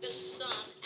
The sun.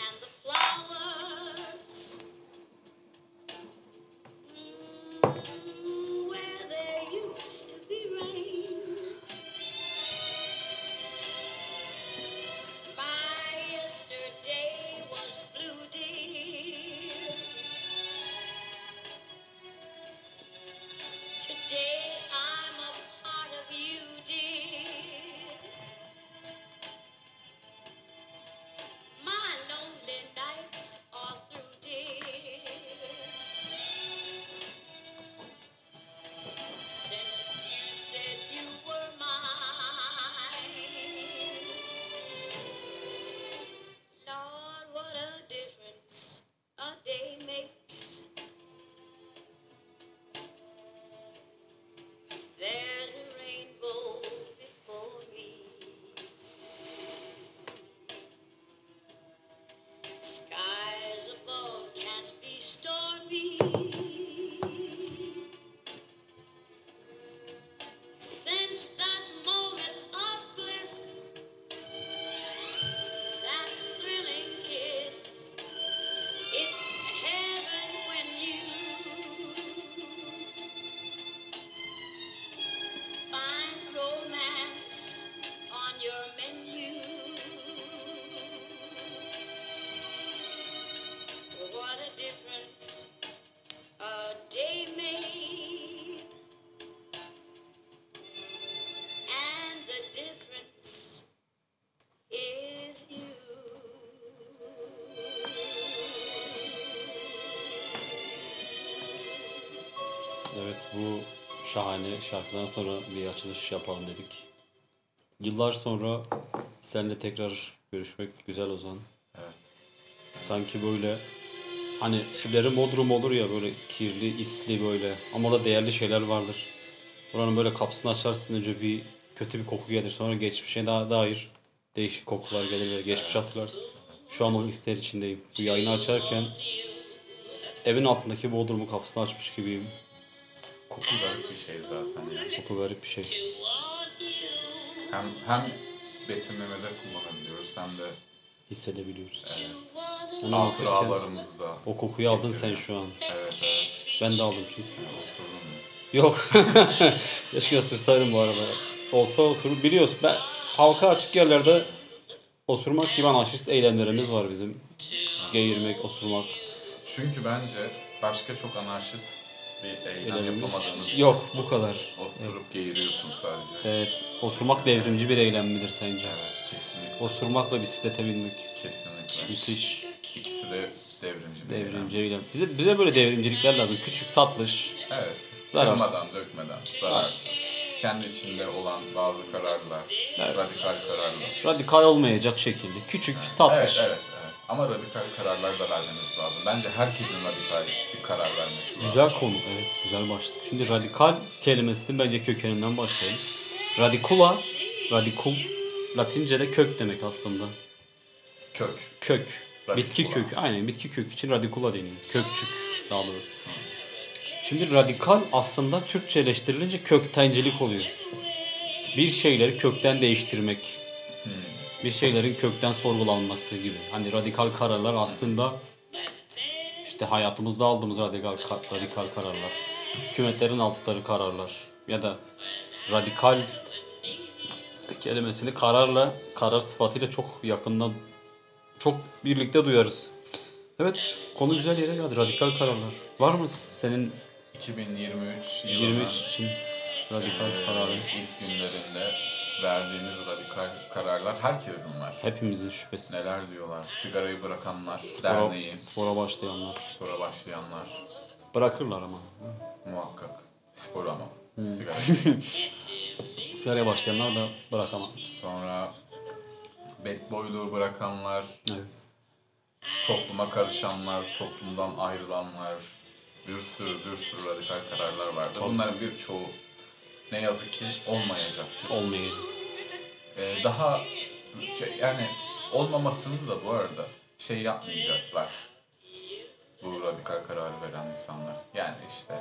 Şahane şarkıdan sonra bir açılış yapalım dedik. Yıllar sonra seninle tekrar görüşmek güzel Ozan. Evet. Sanki böyle hani evlerin bodrum olur ya böyle kirli, isli böyle ama orada değerli şeyler vardır. Oranın böyle kapısını açarsın önce bir kötü bir koku gelir sonra geçmişe daha dair değişik kokular gelir ve geçmiş hatırlarsın. Şu an o hisler içindeyim. Bu yayını açarken evin altındaki bodrumun kapısını açmış gibiyim. Koku garip bir şey zaten yani. Koku garip bir şey. Hem, hem betimlemede kullanabiliyoruz hem de Hissedebiliyoruz. evet, Onu hatıralarımızda. o kokuyu aldın sen şu an. Evet evet. Ben de aldım çünkü. Yani osurdun mu? Yok. Keşke ısırsaydım bu arada. Olsa osur. Biliyorsun ben halka açık yerlerde osurmak gibi anarşist eylemlerimiz var bizim. Geğirmek, osurmak Çünkü bence başka çok anarşist bir eylem eylemimiz. yapamadığınız Yok bu kadar. Osurup geğiriyorsun sadece. Evet. Osurmak devrimci bir eylem midir sence? Evet, kesinlikle. Osurmak ve bisiklete binmek. Kesinlikle. Müthiş. İkisi de devrimci. Devrimci eylem. Bize, bize böyle devrimcilikler lazım. Küçük, tatlış. Evet. Zararsız. Kırmadan, dökmeden, zararsız. Kendi içinde olan bazı kararlar, Evet. radikal kararlar. Radikal olmayacak şekilde. Küçük, tatlış. Evet, evet, evet. Ama radikal kararlar da vermemiz lazım. Bence herkesin radikal bir karar vermesi lazım. Güzel konu. Evet, güzel başlık. Şimdi radikal kelimesinin bence kökeninden başlayalım. Radikula, radikul, Latince'de kök demek aslında. Kök. Kök. Radikula. Bitki kökü. Aynen bitki kök için radikula deniyor. Kökçük daha doğrusu. Şimdi radikal aslında Türkçeleştirilince köktencilik oluyor. Bir şeyleri kökten değiştirmek. Bir şeylerin kökten sorgulanması gibi. Hani radikal kararlar aslında işte hayatımızda aldığımız radikal ka- radikal kararlar. Hükümetlerin aldıkları kararlar ya da radikal kelimesini kararla karar sıfatıyla çok yakından çok birlikte duyarız. Evet, konu güzel yere geldi. Radikal kararlar. Var mı senin 2023 23 yılının için radikal kararın? ilk günlerinde verdiğimiz radikal kararlar herkesin var. Hepimizin şüphesiz. Neler diyorlar? Sigarayı bırakanlar, Spora, derneği, spora başlayanlar. spora başlayanlar Bırakırlar ama. muhakkak. Spor ama. Hmm. Sigara. Sigaraya başlayanlar da bırakamaz. Sonra bad boyluğu bırakanlar, Evet. topluma karışanlar, toplumdan ayrılanlar, bir sürü bir sürü radikal kararlar vardı. Bunların birçoğu ne yazık ki olmayacak. Olmayacak. Ee, daha şey, yani olmamasını da bu arada şey yapmayacaklar. Bu radikal kararı veren insanlar. Yani işte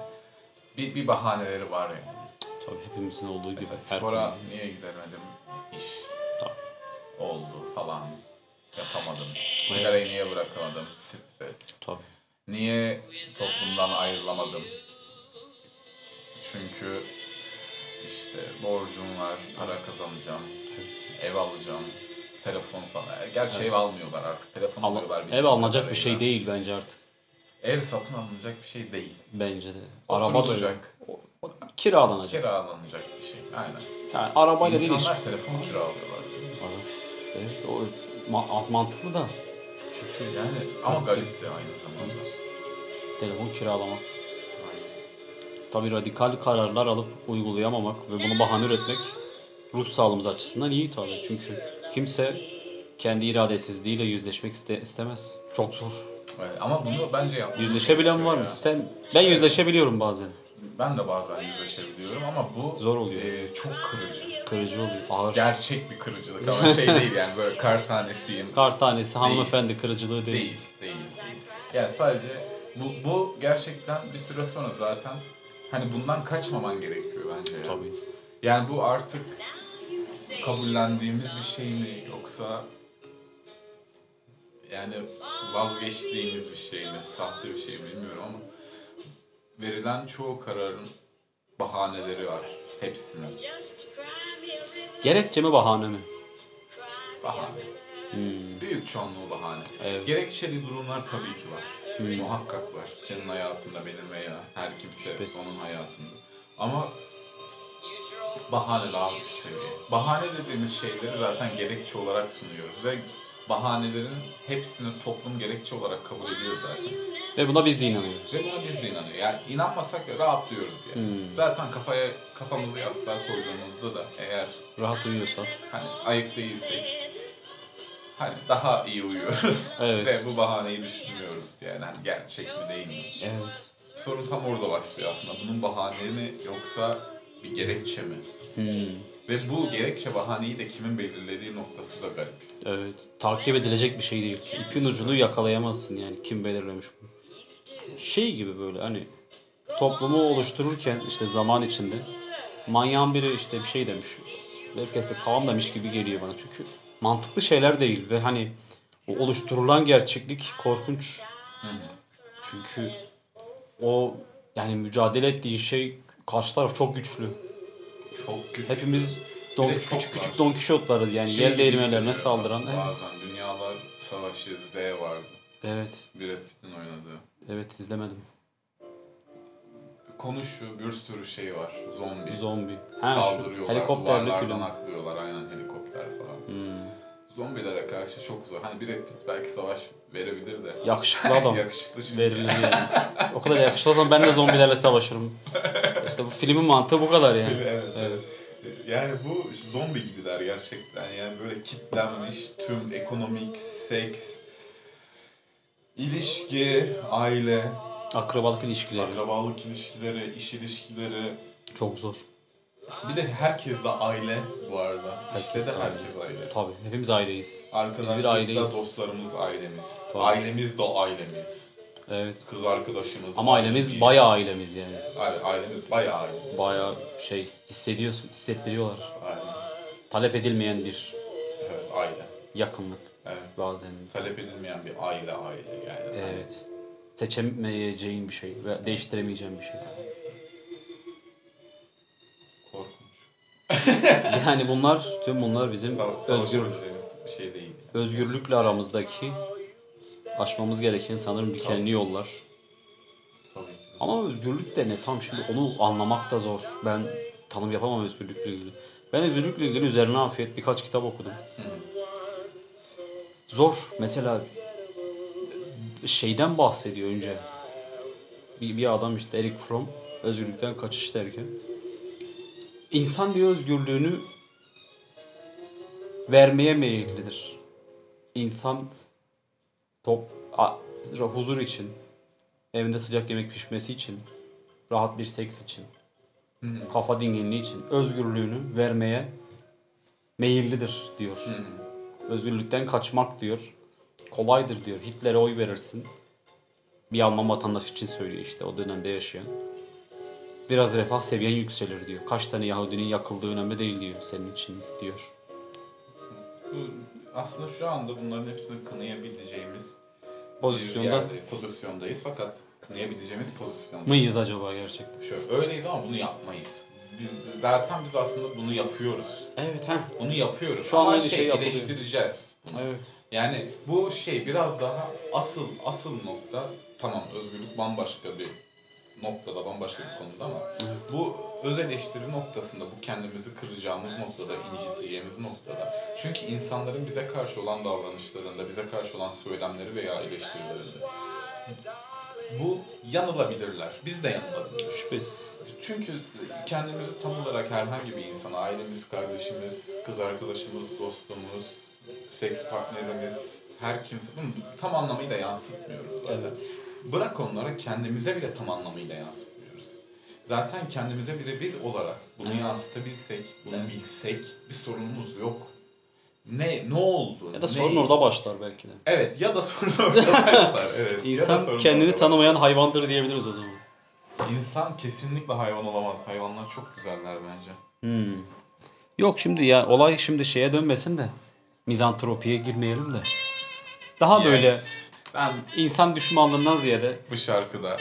bir, bir bahaneleri var yani. Tabii hepimizin olduğu gibi. Mesela spora konuda. niye gidemedim? İş Tabii. oldu falan. yapamadım? Sigarayı niye bırakamadım? Stres. Tabii. Niye toplumdan ayrılamadım? Çünkü işte borcum var, para kazanacağım, ev alacağım, telefon falan. Gerçi ev almıyorlar artık, telefon Ama alıyorlar. ev alınacak bir şey değil bence artık. Ev satın alınacak bir şey değil. Bence de. Araba da kiralanacak. kiralanacak bir şey. Aynen. Yani arabayla değil. İnsanlar telefon kiralıyorlar. Evet o ma- az mantıklı da. Çünkü Yani ama garip de aynı zamanda. telefon kiralamak. Tabii radikal kararlar alıp uygulayamamak ve bunu bahane üretmek ruh sağlığımız açısından iyi tabii. Çünkü kimse kendi iradesizliğiyle yüzleşmek iste- istemez. Çok zor. Evet, ama bunu bence yapmamız Yüzleşebilen var mı? Sen ben yüzleşebiliyorum bazen. Ben de bazen yüzleşebiliyorum ama bu Zor oluyor. e, çok kırıcı. Kırıcı oluyor. Ağır. Gerçek bir kırıcılık ama şey değil yani böyle kar tanesiyim. Kar tanesi hanımefendi kırıcılığı değil. Değil, değil, değil. Yani sadece bu, bu gerçekten bir süre sonra zaten hani bundan kaçmaman gerekiyor bence ya. Tabii. Yani bu artık kabullendiğimiz bir şey mi yoksa yani vazgeçtiğimiz bir şey mi, sahte bir şey mi bilmiyorum ama verilen çoğu kararın bahaneleri var. Hepsinin. Gerekçe mi bahane mi? Bahane. Hmm. Büyük çoğunluğu bahane. Evet. Gerekçeli durumlar tabii ki var. Hmm. Muhakkak var. Senin hayatında, benim veya her kimse Şüphesiz. onun hayatında. Ama bahane daha üst seviye. Bahane dediğimiz şeyleri zaten gerekçe olarak sunuyoruz ve bahanelerin hepsini toplum gerekçe olarak kabul ediyor zaten. Ve buna biz de inanıyoruz. Ve buna biz de inanıyor. Yani inanmasak rahatlıyoruz diye. Hmm. Zaten kafaya kafamızı yastığa koyduğumuzda da eğer Rahat uyuyorsak. hani ayık değilsek hani daha iyi uyuyoruz. Evet. Ve bu bahaneyi düşünmüyoruz. Yani hani gerçek mi değil mi? Evet. Sorun tam orada başlıyor aslında. Bunun bahane mi yoksa bir gerekçe mi? Hmm. Ve bu gerekçe bahaneyi de kimin belirlediği noktası da garip. Evet. Takip edilecek bir şey değil. İpin ucunu yakalayamazsın yani kim belirlemiş bunu. Şey gibi böyle hani toplumu oluştururken işte zaman içinde manyağın biri işte bir şey demiş. Herkes de tamam demiş gibi geliyor bana. Çünkü mantıklı şeyler değil ve hani o oluşturulan gerçeklik korkunç. Çünkü o yani mücadele ettiği şey karşı taraf çok güçlü. Çok güçlü. Hepimiz don, de çok küçük küçük var. Don Kişotlarız yani Şey değirmenlerine hissediyorum saldıran. Evet. Bazen Dünyalar Savaşı Z vardı. evet. Brad Pitt'in oynadığı. Evet izlemedim. Konu şu, bir sürü şey var. Zombi. Zombi. Ha Saldırıyorlar. helikopterli film. atlıyorlar. Aynen helikopter falan. Hmm. Zombilere karşı çok zor. Hani Brad Pitt belki savaş verebilir de. Yakışıklı adam. Yakışıklı çünkü. Verilir yani. o kadar yakışıklı olsam ben de zombilerle savaşırım. İşte bu filmin mantığı bu kadar yani. evet, evet. Yani bu işte zombi gibiler gerçekten. Yani böyle kitlenmiş tüm ekonomik, seks, ilişki, aile, Akrabalık ilişkileri. akrabalık ilişkileri, iş ilişkileri. Çok zor. Bir de herkes de aile bu arada. Herkes işte de aile. herkes aile. Tabii hepimiz aileyiz. Arkadaşlıkla aileyiz. dostlarımız ailemiz. Tabii. Ailemiz de ailemiz. Evet. Kız arkadaşımız. Ama ailemiz ailemiz. bayağı ailemiz yani. Aile- ailemiz bayağı ailemiz. Bayağı şey hissediyorsun, hissettiriyorlar. Aynen. Talep edilmeyen bir Evet aile. yakınlık Evet. bazen. Talep edilmeyen bir aile aile yani. Evet. Seçemeyeceğin bir şey ve değiştiremeyeceğin bir şey. Yani bunlar, tüm bunlar bizim özgür bir şey değil. özgürlükle aramızdaki aşmamız gereken sanırım dikenli yollar. Tabii. Ama özgürlük de ne tam şimdi onu anlamak da zor. Ben tanım yapamam özgürlükle ilgili. Ben özgürlükle ilgili üzerine afiyet birkaç kitap okudum. Zor. Mesela şeyden bahsediyor önce. Bir, bir adam işte Eric Fromm özgürlükten kaçış derken. İnsan diyor özgürlüğünü vermeye meyillidir. İnsan top a- huzur için, evinde sıcak yemek pişmesi için, rahat bir seks için, kafa dinginliği için özgürlüğünü vermeye meyillidir diyor. Özgürlükten kaçmak diyor. Kolaydır diyor. Hitler'e oy verirsin. Bir Alman vatandaş için söylüyor işte o dönemde yaşayan. Biraz refah seviyen yükselir diyor. Kaç tane Yahudinin yakıldığı önemli değil diyor senin için diyor. Bu aslında şu anda bunların hepsini kınayabileceğimiz Pozisyonda yerde, pozisyondayız fakat kınayabileceğimiz pozisyonda. mıyız acaba gerçekten? Şöyle öyleyiz ama bunu yapmayız. Biz, zaten biz aslında bunu yapıyoruz. Evet ha. Bunu yapıyoruz. Şu an şey, şey eleştireceğiz. Evet. Yani bu şey biraz daha asıl asıl nokta tamam özgürlük bambaşka bir noktada bambaşka bir konuda ama bu öz eleştiri noktasında bu kendimizi kıracağımız noktada inciteceğimiz noktada çünkü insanların bize karşı olan davranışlarında bize karşı olan söylemleri veya eleştirilerinde bu yanılabilirler. Biz de yanılabiliriz. Şüphesiz. Çünkü kendimizi tam olarak herhangi bir insana, ailemiz, kardeşimiz, kız arkadaşımız, dostumuz, seks partnerimiz, her kimse bunu tam anlamıyla yansıtmıyoruz zaten. Evet. Bırak onlara kendimize bile tam anlamıyla yansıtmıyoruz. Zaten kendimize birebir olarak bunu Evet. yansıtabilsek, bunu Evet. bilsek bir sorunumuz yok. Ne ne oldu? Ya da ne- sorun orada başlar belki de. Evet ya da sorun orada başlar. Evet. İnsan kendini tanımayan hayvandır diyebiliriz o zaman. İnsan kesinlikle hayvan olamaz. Hayvanlar çok güzeller bence. Hmm. Yok şimdi ya olay şimdi şeye dönmesin de mizantropiye girmeyelim de. Daha böyle Yes. Ben insan düşmanlığından ziyade bu şarkıda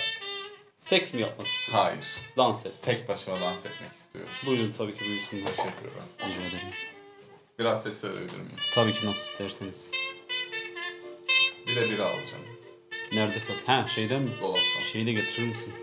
seks mi yapmak istiyorsun? hayır. Dans et. Tek başıma dans etmek istiyorum. Buyurun tabii ki buyursunlar. Teşekkür ederim. Rica ederim. Biraz ses verebilir miyim? Tabii ki nasıl isterseniz. Bir de bira alacağım. Nerede sat? Ha şeyden mi? Dolaptan. Şeyi de getirir misin?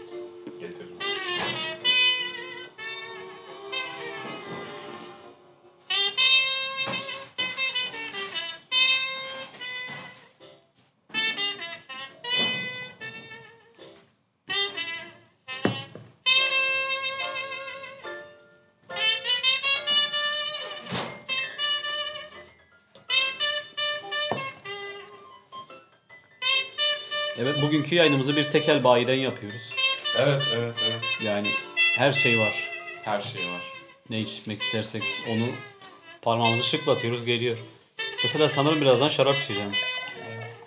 Evet bugünkü yayınımızı bir tekel bayiden yapıyoruz. Evet, evet, evet. Yani her şey var. Her şey var. Ne içmek istersek onu parmağımızı şıklatıyoruz geliyor. Mesela sanırım birazdan şarap içeceğim.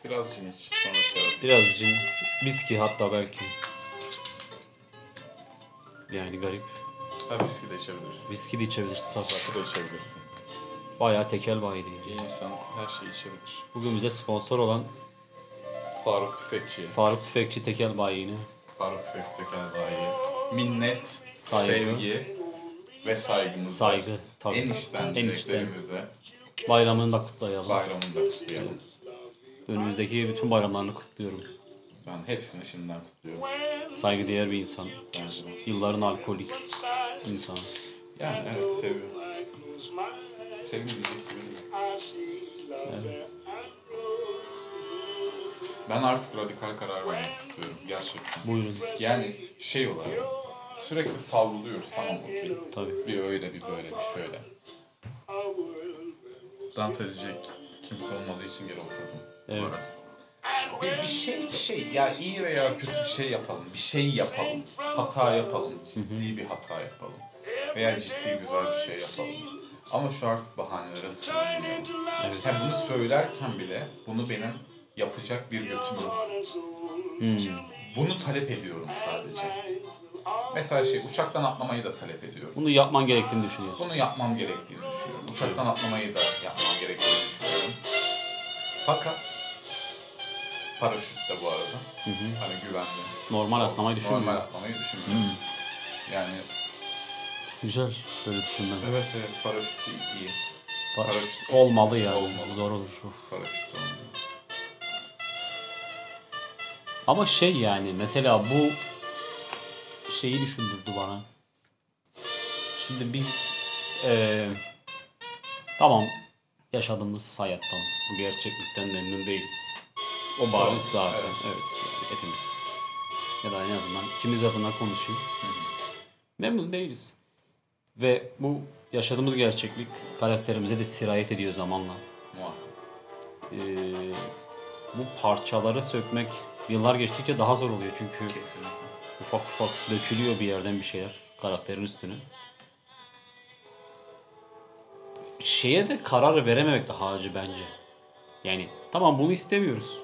Biraz cin iç, sonra şarap. Biraz cin, viski hatta belki. Yani garip. Ha, viski de içebilirsin. Viski de içebiliriz tabii. Rakı da içebilirsin. Bayağı tekel bayideyiz. İyi insan her şeyi içebilir. Bugün bize sponsor olan Faruk Tüfekçi. Faruk Tüfekçi Tekel Bayi'ni Faruk Tüfekçi daha iyi. Minnet, Saygı. sevgi ve saygımız. saygı tabii. En içten En içten. dileklerimize Bayramını da kutlayalım. bayramını da kutlayalım. Önümüzdeki bütün bayramlarını kutluyorum. Ben hepsini şimdiden kutluyorum. Saygıdeğer bir insan. Bence. Yılların alkolik insan. Yani evet seviyorum. Sevgi diyecek gibi değil. Evet. Ben artık radikal karar vermek istiyorum gerçekten. Buyurun. Yani şey olarak sürekli savruluyoruz tamam okey. Tabii. Bir öyle bir böyle bir şöyle. Dans edecek kimse olmadığı için geri oturdum. Evet. Bir, bir şey bir şey ya iyi veya kötü bir şey yapalım. Bir şey yapalım. Hata yapalım. Ciddi bir hata yapalım. Veya ciddi güzel bir şey yapalım. Ama şu artık bahanelere sığınmayalım. Evet. Sen bunu söylerken bile bunu benim yapacak bir götüm. Hmm. Bunu talep ediyorum sadece. Mesela şey uçaktan atlamayı da talep ediyorum. Bunu yapman gerektiğini düşünüyorsun. Bunu yapmam gerektiğini düşünüyorum. Uçaktan atlamayı da yapmam gerektiğini düşünüyorum. Fakat paraşüt de bu arada. Hani güvenli. Normal atlamayı Normal düşünmüyorum. atlamayı düşünmüyorum. Yani Güzel böyle düşünmen. evet evet paraşüt iyi. Paraşüt paraşüt. olmalı ya. Olmalı. Zor olur. Of. Paraşüt olmuyor. Ama şey yani mesela bu şeyi düşündürdü bana. Şimdi biz eee, tamam yaşadığımız hayattan, bu gerçeklikten memnun değiliz. O bariz zaten. evet. Evet. yani hepimiz. Ya da en azından ikimiz adına konuşayım. Memnun değiliz. Ve bu yaşadığımız gerçeklik karakterimize de sirayet ediyor zamanla. Muhakkak. Ee, bu parçaları sökmek yıllar geçtikçe daha zor oluyor çünkü Kesinlikle. ufak ufak dökülüyor bir yerden bir şeyler karakterin üstüne. Şeye de karar verememek daha acı bence. Yani tamam bunu istemiyoruz.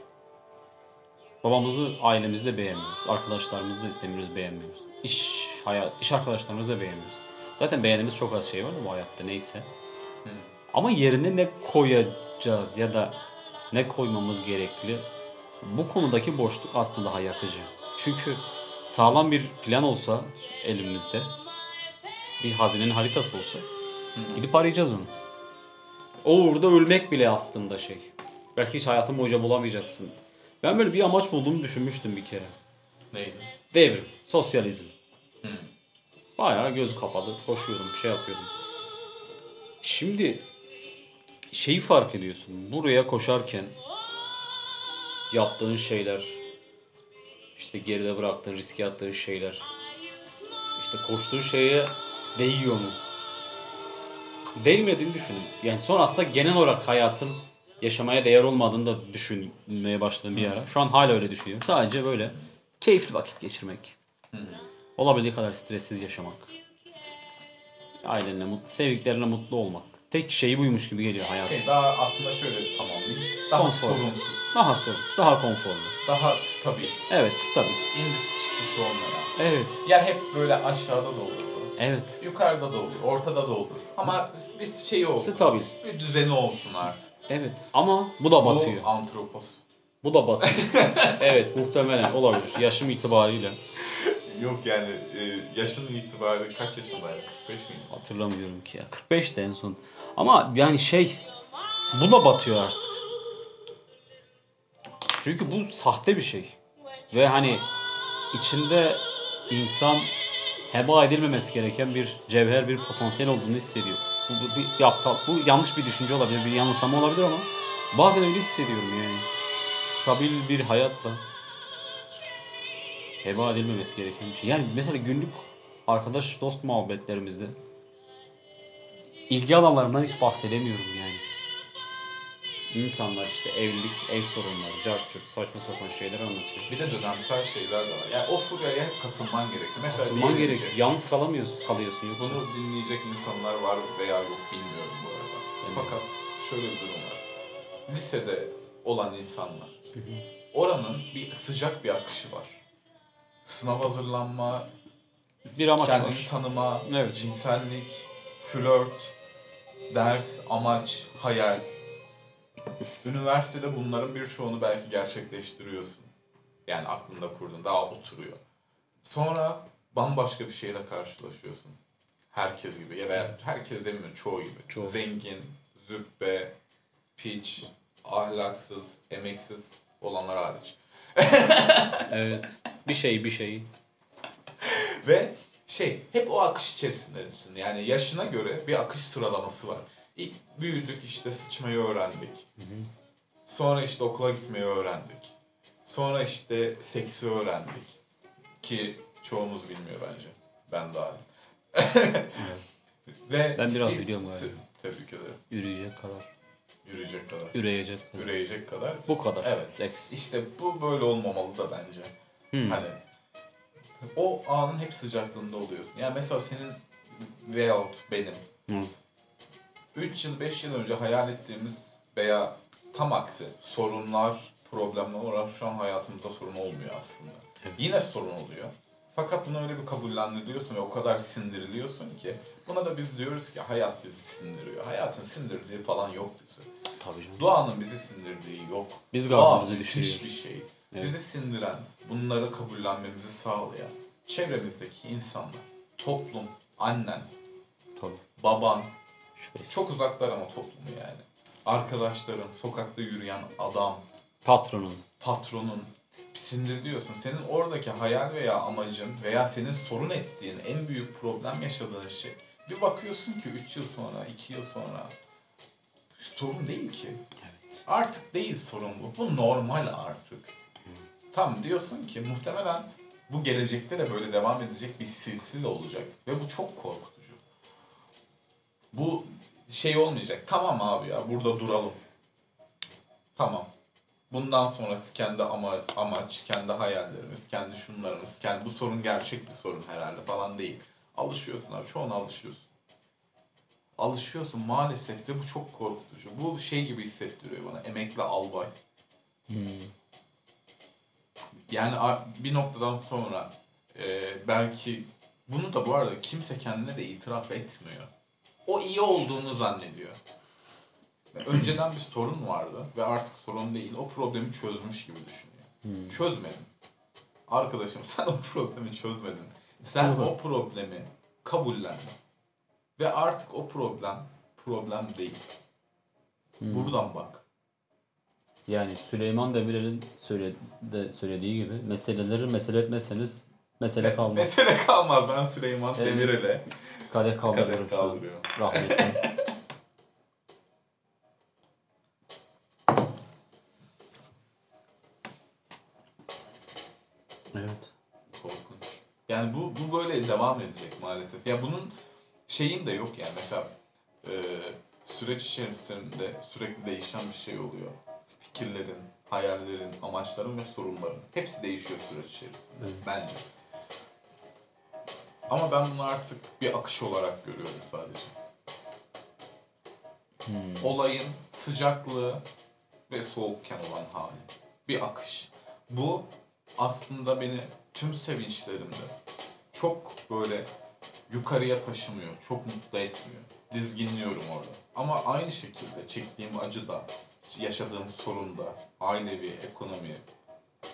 Babamızı ailemizde beğenmiyoruz. Arkadaşlarımızı da istemiyoruz, beğenmiyoruz. İş, hayat, iş arkadaşlarımızı da beğenmiyoruz. Zaten beğendiğimiz çok az şey var da bu hayatta neyse. Ama yerine ne koyacağız ya da ne koymamız gerekli? Bu konudaki boşluk aslında daha yakıcı. Çünkü sağlam bir plan olsa elimizde, bir hazinenin haritası olsa gidip arayacağız onu. O uğurda ölmek bile aslında şey. Belki hiç hayatın boyunca bulamayacaksın. Ben böyle bir amaç bulduğumu düşünmüştüm bir kere. Neydi? Devrim, sosyalizm. Bayağı gözü kapalı koşuyorum, bir şey yapıyorum. Şimdi şeyi fark ediyorsun. Buraya koşarken yaptığın şeyler, işte geride bıraktığın, riske attığın şeyler, işte koştuğun şeye değiyor mu? Değmediğini düşünün. Yani sonra aslında genel olarak hayatın yaşamaya değer olmadığını da düşünmeye başladım bir ara. Şu an hala öyle düşünüyorum. Sadece böyle keyifli vakit geçirmek. Olabildiği kadar stressiz yaşamak. Ailenle mutlu, sevdiklerine mutlu olmak. Tek şeyi buymuş gibi geliyor hayat. Şey daha aslında şöyle tamamlayayım. Daha Konfor. sorunsuz, Daha sorun, daha konforlu. daha stabil, Evet, stabil. indisi çıktısı olmayan. Evet, Ya hep böyle aşağıda da olurdu. evet. Yukarıda da olur, ortada da olur. Ama bir şey olsun. Stabil. Bir düzeni olsun artık. Evet. Ama bu da batıyor. Bu antropos. Bu da batıyor. evet, muhtemelen olabilir. Yaşım itibariyle. Yok yani e, yaşın itibariyle kaç yaşındaydı? 45 miydi? Hatırlamıyorum ki ya. 45 de en son. Ama yani şey bu da batıyor artık. Çünkü bu sahte bir şey. Ve hani içinde insan heba edilmemesi gereken bir cevher, bir potansiyel olduğunu hissediyor. Bu, bu, bir aptal, bu yanlış bir düşünce olabilir, bir yanılsama olabilir ama bazen öyle hissediyorum yani. Stabil bir hayatla heba edilmemesi gereken bir şey. Yani mesela günlük arkadaş dost muhabbetlerimizde ilgi alanlarından hiç bahsedemiyorum yani. İnsanlar işte evlilik, ev sorunları, cartçuk, saçma sapan şeyler anlatıyor. Bir de dönemsel şeyler de var. Yani o furyaya hep katılman gerekiyor. Mesela Katılman diyelim gerek. ki, Yalnız kalamıyorsun, kalıyorsun yoksa. Bunu dinleyecek insanlar var veya yok bilmiyorum bu arada. Evet. Fakat şöyle bir durum var. Lisede olan insanlar. Oranın bir sıcak bir akışı var. Sınav hazırlanma, bir amaç kendini var. tanıma, Evet. cinsellik, flört, ders, amaç, hayal. Üniversitede bunların birçoğunu belki gerçekleştiriyorsun. Yani aklında kurdun, daha oturuyor. Sonra bambaşka bir şeyle karşılaşıyorsun. Herkes gibi ya da herkes demiyorum çoğu gibi. Çoğu. Zengin, züppe, piç, ahlaksız, emeksiz olanlar hariç. Evet. Bir şey, bir şey. Ve şey hep o akış içerisindesin. Yani yaşına göre bir akış sıralaması var. İlk büyüdük işte sıçmayı öğrendik. Sonra işte okula gitmeyi öğrendik. Sonra işte seksi öğrendik. Ki çoğumuz bilmiyor bence. Ben dahil. Ve Ben biraz biliyorum galiba. Tebrik ederim. Yürüyecek kadar. Yürüyecek kadar. Üreyecek kadar. Üreyecek kadar. Bu kadar. Evet. Seks. İşte bu böyle olmamalı da bence. Hmm. Hani o anın hep sıcaklığında oluyorsun. Yani mesela senin veyahut benim Hı. 3 yıl 5 yıl önce hayal ettiğimiz veya tam aksi sorunlar, problemler olarak şu an hayatımızda sorun olmuyor aslında. Yine sorun oluyor. Fakat bunu öyle bir kabullendiriliyorsun ve o kadar sindiriliyorsun ki buna da biz diyoruz ki hayat bizi sindiriyor. Hayatın sindirdiği falan yok bizi. Tabii canım. Doğanın bizi sindirdiği yok. Biz gardımızı düşürüyoruz. bir şey. Evet. Bizi sindiren, bunları kabullenmemizi sağlayan çevremizdeki insanlar, toplum, annen, Tabii. baban, Şüphesiz. çok uzaklar ama toplumu yani. Arkadaşların, sokakta yürüyen adam, Patronun. patronun sindiriliyorsun. Senin oradaki hayal veya amacın veya senin sorun ettiğin en büyük problem yaşadığın şey. Bir bakıyorsun ki 3 yıl sonra, 2 yıl sonra sorun değil ki. Artık değil sorun bu. Bu normal artık. Tam diyorsun ki muhtemelen bu gelecekte de böyle devam edecek bir silsile olacak. Ve bu çok korkutucu. Bu şey olmayacak. Tamam abi ya burada duralım. Tamam. Bundan sonrası kendi ama, amaç, kendi hayallerimiz, kendi şunlarımız, kendi bu sorun gerçek bir sorun herhalde falan değil. Alışıyorsun abi, çoğuna alışıyorsun. Alışıyorsun maalesef ve bu çok korkutucu. Bu şey gibi hissettiriyor bana, emekli albay. Yani a- bir noktadan sonra e, belki bunu da bu arada kimse kendine de itiraf etmiyor. O iyi olduğunu zannediyor. Önceden bir sorun vardı ve artık sorun değil. O problemi çözmüş gibi düşünüyor. Çözmedin. Arkadaşım sen o problemi çözmedin. Sen o problemi kabullendin. Ve artık o problem problem değil. Buradan bak. Yani Süleyman Demirel'in söyle, de söylediği gibi meseleleri mesele etmezseniz mesele kalmaz. Mesele kalmaz. Ben Süleyman Evet. Demirel'e Kadeh kaldırıyorum an. kaldırıyorum. Rahmetli. Yani bu, bu böyle devam edecek maalesef. Ya bunun şeyin de yok yani mesela e, süreç içerisinde sürekli değişen bir şey oluyor. Fikirlerin, hayallerin, amaçların ve sorunların hepsi değişiyor süreç içerisinde Evet. bence. Ama ben bunu artık bir akış olarak görüyorum sadece. Olayın sıcaklığı ve soğukken olan hali. Bir akış. Bu aslında beni tüm sevinçlerimde çok böyle yukarıya taşımıyor, çok mutlu etmiyor. Dizginliyorum orada. Ama aynı şekilde çektiğim acıda, yaşadığım sorunda, ailevi, ekonomi,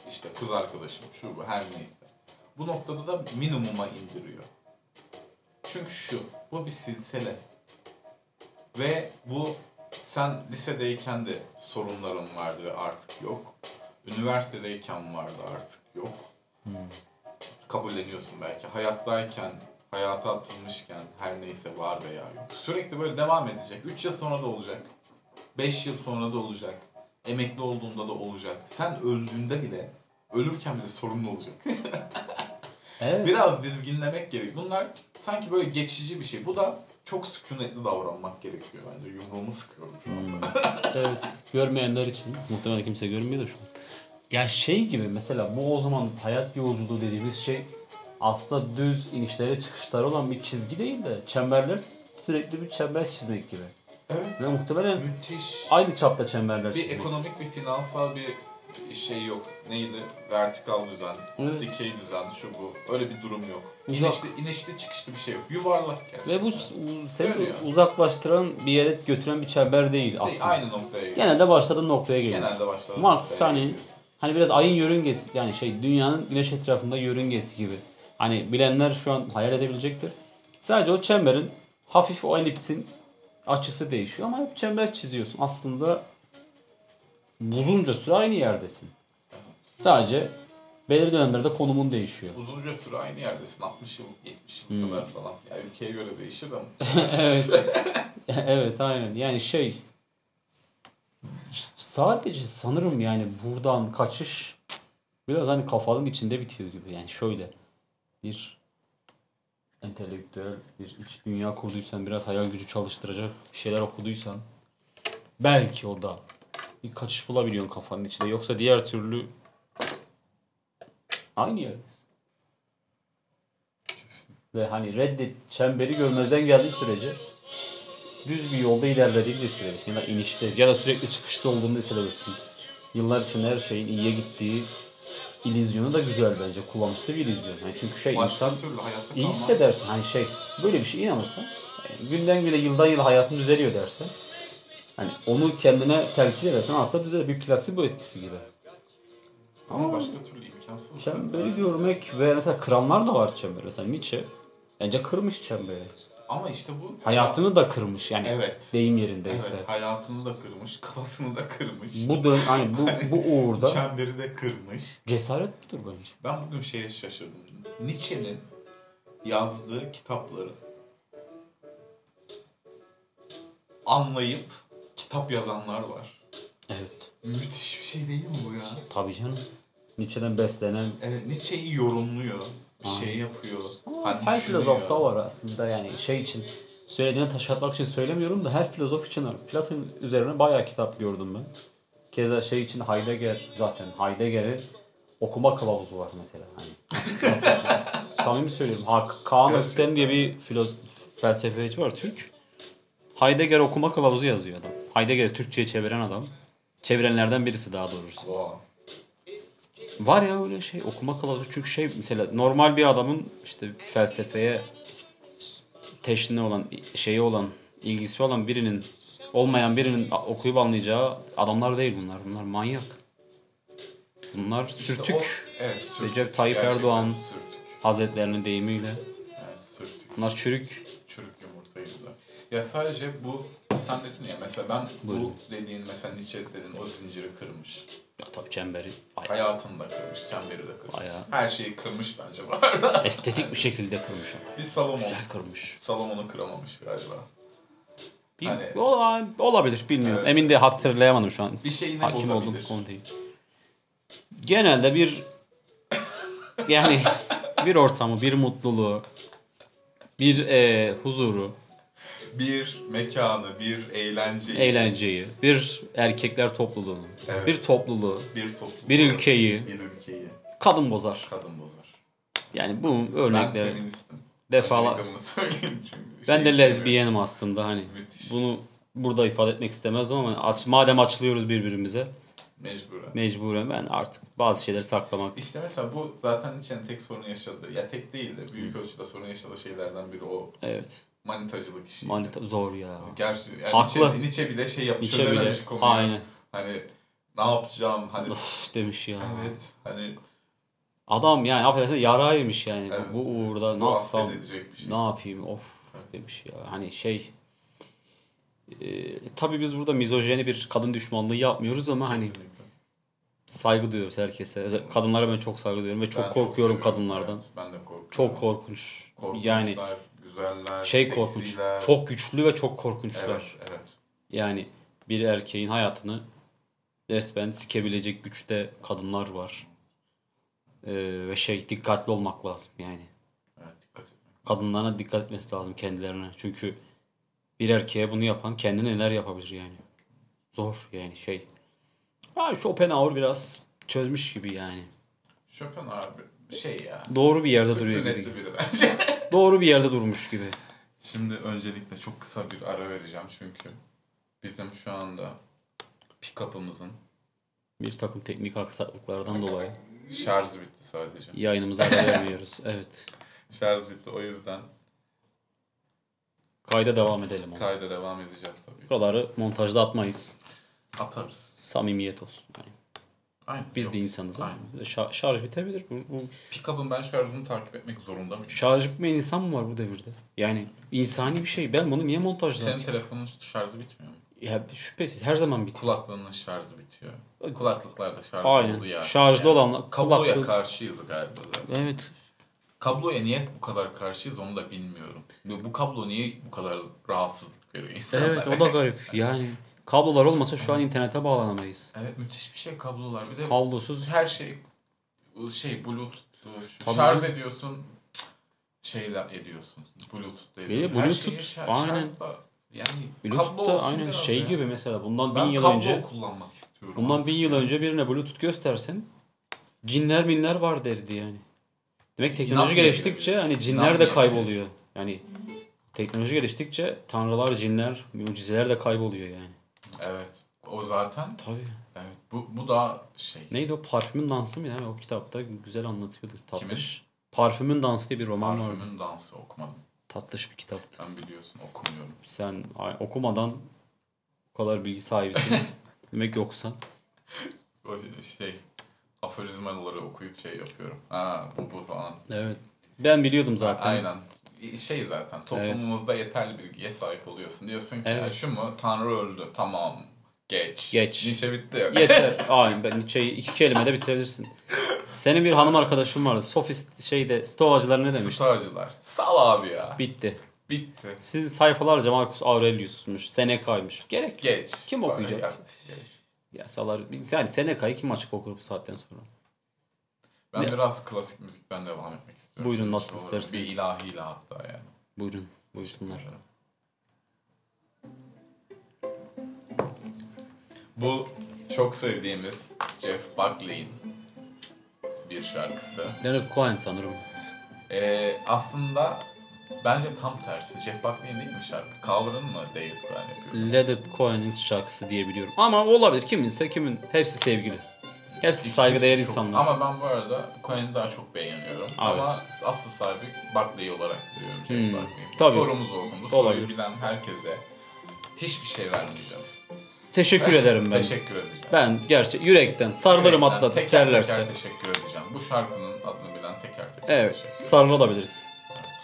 işte kız arkadaşım, şu bu her neyse. Bu noktada da minimuma indiriyor. Çünkü şu, bu bir silsile. Ve bu sen lisedeyken de sorunların vardı ve artık yok. Üniversitedeyken vardı artık yok. Kabulleniyorsun belki. Hayattayken, hayata atılmışken her neyse var veya yok. Sürekli böyle devam edecek. 3 yıl sonra da olacak. 5 yıl sonra da olacak. Emekli olduğunda da olacak. Sen öldüğünde bile, ölürken bile sorunlu olacak. Evet. Biraz dizginlemek gerek. Bunlar sanki böyle geçici bir şey. Bu da çok sükunetli davranmak gerekiyor bence. Yumruğumu sıkıyorum şu anda. evet. Görmeyenler için muhtemelen kimse görmüyor da şu an. Ya şey gibi mesela bu o zaman hayat yolculuğu dediğimiz şey aslında düz inişleri çıkışları olan bir çizgi değil de çemberler sürekli bir çember çizmek gibi. Evet. Ve muhtemelen Müthiş. aynı çapta çemberler Bir çizmek. ekonomik bir finansal bir şey yok. Neydi? Vertikal düzen, Evet. dikey düzen, şu bu. Öyle bir durum yok. Uzak. İnişli, inişli çıkışlı bir şey yok. Yuvarlak gerçekten. Ve bu seni Dönüyor. uzaklaştıran bir yere götüren bir çember değil aslında. Aynı noktaya geliyor. Genelde başladığın noktaya geliyor. Genelde başladı. Max hani hani biraz ayın yörüngesi yani şey dünyanın güneş etrafında yörüngesi gibi. Hani bilenler şu an hayal edebilecektir. Sadece o çemberin hafif o elipsin açısı değişiyor ama hep çember çiziyorsun. Aslında uzunca süre aynı yerdesin. Sadece belirli dönemlerde konumun değişiyor. Uzunca süre aynı yerdesin. 60 yıl, 70 yıl Hmm. kadar falan. Yani ülkeye göre değişir ama. evet. evet aynen. Yani şey sadece sanırım yani buradan kaçış biraz hani kafanın içinde bitiyor gibi. Yani şöyle bir entelektüel bir iç dünya kurduysan biraz hayal gücü çalıştıracak bir şeyler okuduysan belki o da bir kaçış bulabiliyorsun kafanın içinde. Yoksa diğer türlü aynı yerdesin. Ve hani reddet çemberi görmezden geldiği sürece düz bir yolda ilerlediğini de hissedersin. Ya da inişte ya da sürekli çıkışta olduğunu da hissedersin. Yıllar içinde her şeyin iyiye gittiği illüzyonu da güzel bence. Kullanışlı bir illüzyon. Yani çünkü şey Başka insan iyi hissedersin. Hani şey böyle bir şey inanırsan yani günden güne yıldan yıla hayatın düzeliyor dersen hani onu kendine telkin edersen aslında düzelir. Bir plasebo etkisi gibi. Ama başka türlü imkansız. Çemberi görmek ve mesela kıranlar da var çemberi. Mesela Nietzsche bence kırmış çemberi. Ama işte bu Hayatını da kırmış yani Evet. deyim yerindeyse. Evet, hayatını da kırmış, kafasını da kırmış. Bu dön hani bu bu uğurda Çemberi de kırmış. cesaret budur bence. Ben bugün şeye şaşırdım. Nietzsche'nin yazdığı kitapları anlayıp kitap yazanlar var. Evet. Müthiş bir şey değil mi bu ya? Tabii canım. Nietzsche'den beslenen Evet, Nietzsche'yi yorumluyor, şey yapıyor. Hani her düşünüyor. filozofta var aslında yani şey için söylediğine taş atmak için söylemiyorum da her filozof için var. Platon üzerine bayağı kitap gördüm ben. Keza şey için Heidegger zaten Heidegger'i okuma kılavuzu var mesela. Hani samimi söylüyorum. Ha, Kaan Ökten diye bir filo, felsefeci var Türk. Heidegger okuma kılavuzu yazıyor adam. Heidegger'i Türkçe'ye çeviren adam. Çevirenlerden birisi daha doğrusu. Vay. Var ya öyle şey okuma kılavuzu çünkü şey mesela normal bir adamın işte felsefeye teşne olan şeyi olan ilgisi olan birinin olmayan birinin okuyup anlayacağı adamlar değil bunlar. Bunlar manyak. Bunlar İşte sürtük. o- evet, sürtük. Recep Tayyip Gerçekten Erdoğan. Sürtük. Hazretlerinin deyimiyle. Yani sürtük. Bunlar çürük. Çürük yumurtaydı. Ya sadece bu sen dedin ya mesela ben Buyurun. bu dediğin mesela Nietzsche dedin o zinciri kırmış. Ya tabii çemberi bayağı Hayatını da kırmış, çemberi de kırmış. Bayağı. Her şeyi kırmış bence bu arada. estetik bir şekilde kırmış ama. Bir Salomon. Güzel kırmış. Salomon'u kıramamış galiba. Bir, Hani- olabilir bilmiyorum. Evet. Emin de hatırlayamadım şu an. Bir şeyini Hakim olduğum konu değil. Genelde bir yani bir ortamı, bir mutluluğu, bir e, huzuru, Bir mekanı, bir eğlenceyi, eğlenceyi, bir erkekler topluluğunu, Evet. bir topluluğu, bir topluluğu, bir ülkeyi bir ülkeyi kadın bozar. kadın bozar. Yani bu Ben örnekler feministim. defalar. Ben şey de istemiyorum. lezbiyenim aslında hani. Müthiş. Bunu burada ifade etmek istemezdim ama aç, madem açılıyoruz birbirimize Mecburen. mecburen ben artık bazı şeyleri saklamak. İşte mesela bu zaten Nietzsche'nin tek sorunu yaşadığı, ya tek değil de büyük ölçüde sorun yaşadığı şeylerden biri o Evet. Manitacılık işi. Manita zor ya. Gerçi yani Haklı. Nietzsche, Nietzsche bir de şey yapmış, Nietzsche bile çözememiş konuyu. aynen. Hani ne yapacağım hani Of demiş ya. evet hani Adam yani affedersin yara yemiş yani. Evet. Bu uğurda ne bu yapsam, şey. ne yapayım of demiş ya. Hani şey e, tabii biz burada mizojeni bir kadın düşmanlığı yapmıyoruz ama hani Kesinlikle. saygı duyuyoruz herkese. Özel- Kadınlara ben çok saygı duyuyorum ve çok Ben korkuyorum seviyorum, kadınlardan. evet, ben de korkuyorum. Çok korkunç. Korkunçlar, Yani güzeller, şey korkunç. seksiler. Çok güçlü ve çok korkunçlar. Evet, evet. Yani bir erkeğin hayatını resmen sikebilecek güçte kadınlar var. Ee, ve şey dikkatli olmak lazım yani. Evet, dikkat. Kadınlarına dikkat etmesi lazım kendilerine. Çünkü bir erkeğe bunu yapan kendine neler yapabilir yani. Zor yani şey. Ha Schopenhauer biraz çözmüş gibi yani. Schopenhauer şey ya. Doğru bir yerde duruyor gibi. Biri bence. Doğru bir yerde durmuş gibi. Şimdi öncelikle çok kısa bir ara vereceğim çünkü bizim şu anda pick-up'ımızın Bir takım teknik aksaklıklardan dolayı şarjı bitti sadece. yayınımıza ara vermiyoruz. Evet. Şarj bitti o yüzden Kayda devam edelim. ama. kayda devam edeceğiz tabii. Buraları montajda atmayız. Atarız. Samimiyet olsun. Yani Aynen. biz Yok. de insanız. ama Aynen. şa- şarj bitebilir. Bu, bu Pick-up'ın ben şarjını takip etmek zorunda mıyım? şarj bitmeyen insan mı var bu devirde? Yani insani bir şey. Ben bunu niye montajda Senin telefonun şarjı bitmiyor mu? Ya şüphesiz her zaman bitiyor. Kulaklığının şarjı bitiyor. Kulaklıklarda şarj Aynen. oldu ya. Şarjlı olan Kabloya kulaklık- karşıyız galiba zaten. Evet. Kabloya niye bu kadar karşıyız onu da bilmiyorum. Bu bu kablo niye bu kadar rahatsızlık veriyor insanlara? Evet o da garip. Yani kablolar olmasa şu an internete bağlanamayız. Evet müthiş bir şey kablolar. Bir de Kablosuz her şey şey bluetooth şu- Tabii şarj canım. ediyorsun şeyle ediyorsun. Bluetooth Bir ediyorsun. Her Bluetooth, şeyi şar- aynen. şarjla- yani kablo Bluetooth'ta olsun aynen biraz şey ya. gibi mesela bundan Ben bin yıl kablo önce kullanmak istiyorum. bundan bin yıl önce birine Bluetooth göstersen cinler minler var derdi yani. Demek teknoloji İnanmıyor geliştikçe hani cinler de kayboluyor. Yani teknoloji geliştikçe tanrılar, cinler, mucizeler de kayboluyor yani. Evet. O zaten Tabii. evet bu bu da şey. Neydi o parfümün dansı mı yani o kitapta güzel anlatıyordu. Tatlış. Parfümün dansı diye bir roman vardı. Parfümün dansı okumadım. Tatlış bir kitaptı. Sen biliyorsun okumuyorum. Sen okumadan o kadar bilgi sahibisin. Demek yoksan. O şey aforizmaları okuyup şey yapıyorum. Ha bu bu falan. Evet. Ben biliyordum zaten. Aynen. Şey zaten toplumumuzda yeterli bilgiye sahip oluyorsun. Diyorsun ki Evet. "Ya şu mu Tanrı öldü tamam geç. Geç. Nietzsche bitti. Yeter. Aynen ben Nietzsche'yi iki kelimede bitirebilirsin. Senin bir hanım arkadaşın vardı. Sofist şeyde stoacılar ne demiş? Stoacılar. Sal abi ya. Bitti. Bitti. Siz sayfalarca Marcus Aurelius'muş, Seneca'ymış. Gerek yok. Geç. Kim okuyacak? Geç. Ya salar. Yani Seneca'yı kim açıp okur bu saatten sonra? Ben Ne? biraz klasik müzikten devam etmek istiyorum. Buyurun, nasıl sonra isterseniz. Bir ilahiyle hatta yani. Buyurun. Buyursunlar. Bu çok sevdiğimiz Jeff Buckley'in bir şarkısı. Leonard Cohen sanırım. Ee, aslında bence tam tersi. Jeff Buckley'in değil mi şarkı? Cover'ın mı David Cohen yapıyor? Leonard Cohen'in şarkısı diye biliyorum. Ama olabilir. Kiminse kimin. Hepsi sevgili. Hepsi saygıdeğer çok- insanlar. Ama ben bu arada Cohen'i daha çok beğeniyorum. Ama asıl sahibi Buckley olarak biliyorum Hmm, Buckley'i. tabii. Sorumuz olsun. Bu Olabilir. soruyu bilen herkese hiçbir şey vermeyeceğiz. Teşekkür ederim ben. Teşekkür edeceğim. Ben gerçek yürekten sarılırım atlat isterlerse. Teker teşekkür edeceğim. Bu şarkının adını bilen teker teker Evet, sarılabiliriz.